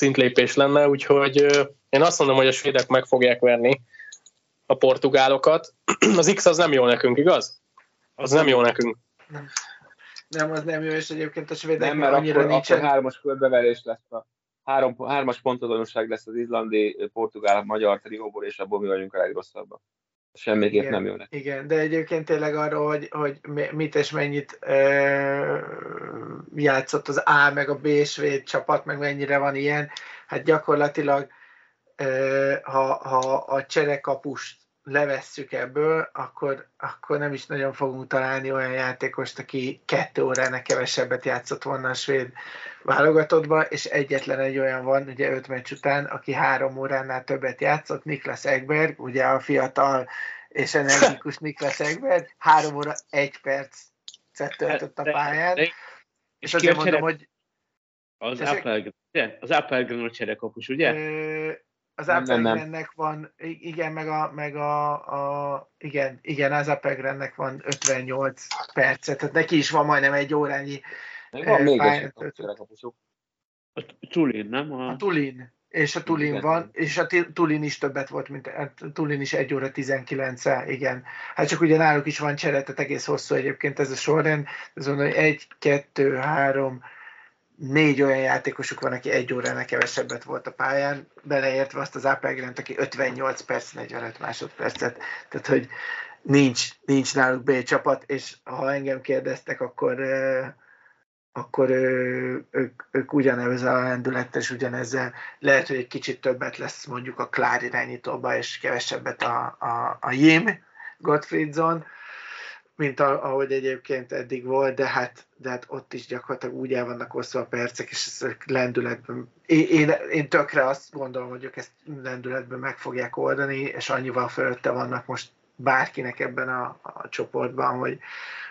szintlépés lenne, úgyhogy én azt mondom, hogy a svédek meg fogják verni a portugálokat. Az X az nem jó nekünk, igaz? Az nem jó nekünk. Nem, nem az nem jó, és egyébként a svédek nem, mert annyira akkor, nincsen. akkor hármas körbeverés lesz a három, hármas pontazonosság lesz az izlandi, portugál, magyar trióból, és abból mi vagyunk a legrosszabbak. Semmiképp igen, nem neki. Igen, de egyébként tényleg arról, hogy, hogy mit és mennyit ö, játszott az A meg a B svéd csapat, meg mennyire van ilyen, hát gyakorlatilag ö, ha, ha a cserekapust levesszük ebből, akkor, akkor nem is nagyon fogunk találni olyan játékost, aki kettő óránál kevesebbet játszott volna a svéd válogatottba, és egyetlen egy olyan van, ugye öt meccs után, aki három óránál többet játszott, Niklas Egberg, ugye a fiatal és energikus Niklas Egberg, három óra egy perc töltött a pályán, és, és azért mondom, hogy az Appelgren, ugye? Az Appelgren a cserekapus, ugye? Az Appelgrennek van, igen, meg a, meg a, a igen, igen, az Appelgrennek van 58 percet, tehát neki is van majdnem egy órányi van még egy. A Tulin, nem? A, a Tulin. És a Tulin igen. van, és a Tulin is többet volt, mint a Tulin is 1 óra 19 -e, igen. Hát csak ugye náluk is van csere, tehát egész hosszú egyébként ez a sorrend. Ez mondom, hogy 1, 2, 3, négy olyan játékosuk van, aki egy óránál kevesebbet volt a pályán, beleértve azt az Apelgrent, aki 58 perc, 45 másodpercet. Tehát, hogy nincs, nincs náluk B csapat, és ha engem kérdeztek, akkor akkor ők, ők ugyanezzel a lendülettel és ugyanezzel lehet, hogy egy kicsit többet lesz mondjuk a Klár irányítóba, és kevesebbet a, a, a Jim Gottfriedson, mint a, ahogy egyébként eddig volt, de hát, de hát ott is gyakorlatilag úgy el vannak osztva a percek, és ezek lendületben. Én, én, én tökre azt gondolom, hogy ők ezt lendületben meg fogják oldani, és annyival fölötte vannak most bárkinek ebben a, a csoportban, hogy,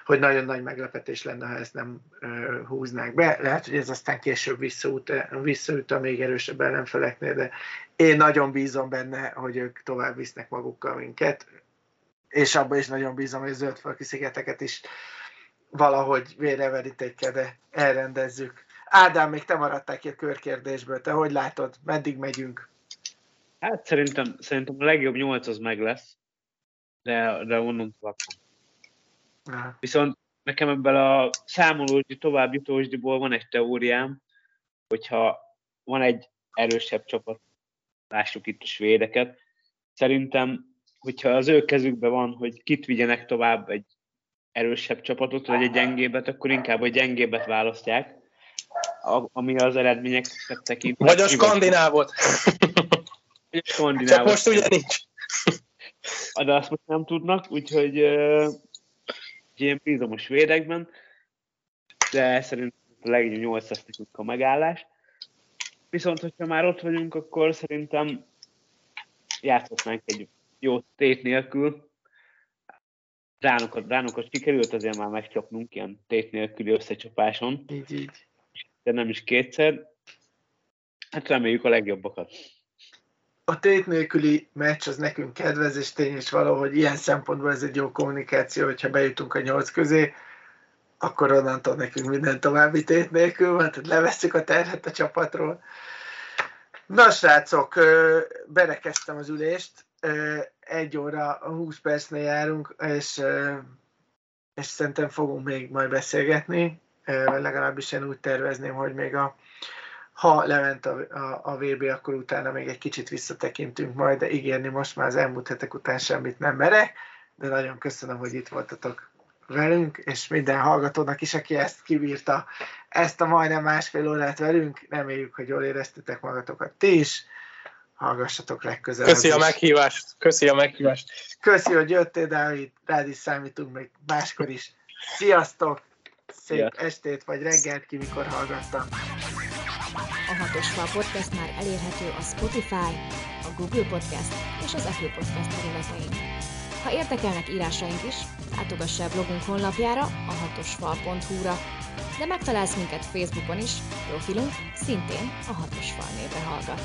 hogy nagyon nagy meglepetés lenne, ha ezt nem uh, húznák be. Lehet, hogy ez aztán később visszaüt, visszaüt a még erősebb ellenfeleknél, de én nagyon bízom benne, hogy ők tovább visznek magukkal minket, és abban is nagyon bízom, hogy a zöldfalki szigeteket is valahogy véreverítékkel, de elrendezzük. Ádám, még te maradtál ki a körkérdésből. Te hogy látod? Meddig megyünk? Hát szerintem, szerintem a legjobb nyolc az meg lesz, de, de onnan tovább Viszont nekem ebből a számolósdi, tovább jutósdiból van egy teóriám, hogyha van egy erősebb csapat, lássuk itt a svédeket, szerintem, hogyha az ő kezükben van, hogy kit vigyenek tovább egy erősebb csapatot, vagy egy gyengébet, akkor inkább a gyengébet választják, ami az eredményeket tekint. Vagy a skandinávot. Csak most ugye nincs. de azt most nem tudnak, úgyhogy uh, én bízom a svédekben, de szerintem a legjobb 8 lesz nekünk a megállás. Viszont, hogyha már ott vagyunk, akkor szerintem játszhatnánk egy jó tét nélkül. Ránokat, ránokat sikerült azért már megcsapnunk ilyen tét nélküli összecsapáson. Így, így. De nem is kétszer. Hát reméljük a legjobbakat. A tét nélküli meccs az nekünk kedvez, és tény is valahogy ilyen szempontból ez egy jó kommunikáció, hogyha bejutunk a nyolc közé, akkor onnantól nekünk minden további tét nélkül van, tehát levesszük a terhet a csapatról. Na srácok, berekeztem az ülést, egy óra, 20 percnél járunk, és, és szerintem fogunk még majd beszélgetni, legalábbis én úgy tervezném, hogy még a, ha lement a, a, a VB, akkor utána még egy kicsit visszatekintünk majd, de ígérni most már az elmúlt hetek után semmit nem merek, de nagyon köszönöm, hogy itt voltatok velünk, és minden hallgatónak is, aki ezt kibírta, ezt a majdnem másfél órát velünk, reméljük, hogy jól éreztetek magatokat ti is, hallgassatok legközelebb. Köszi a meghívást, köszi a meghívást. Köszi, hogy jöttél, Dávid, rád is számítunk még máskor is. Sziasztok! Szép yeah. estét vagy reggelt ki, mikor hallgattam. A Hatos Fal Podcast már elérhető a Spotify, a Google Podcast és az Apple Podcast területein. Ha érdekelnek írásaink is, látogass el blogunk honlapjára, a hatosfal.hu-ra, de megtalálsz minket Facebookon is, profilunk szintén a Hatosfal névre hallgat.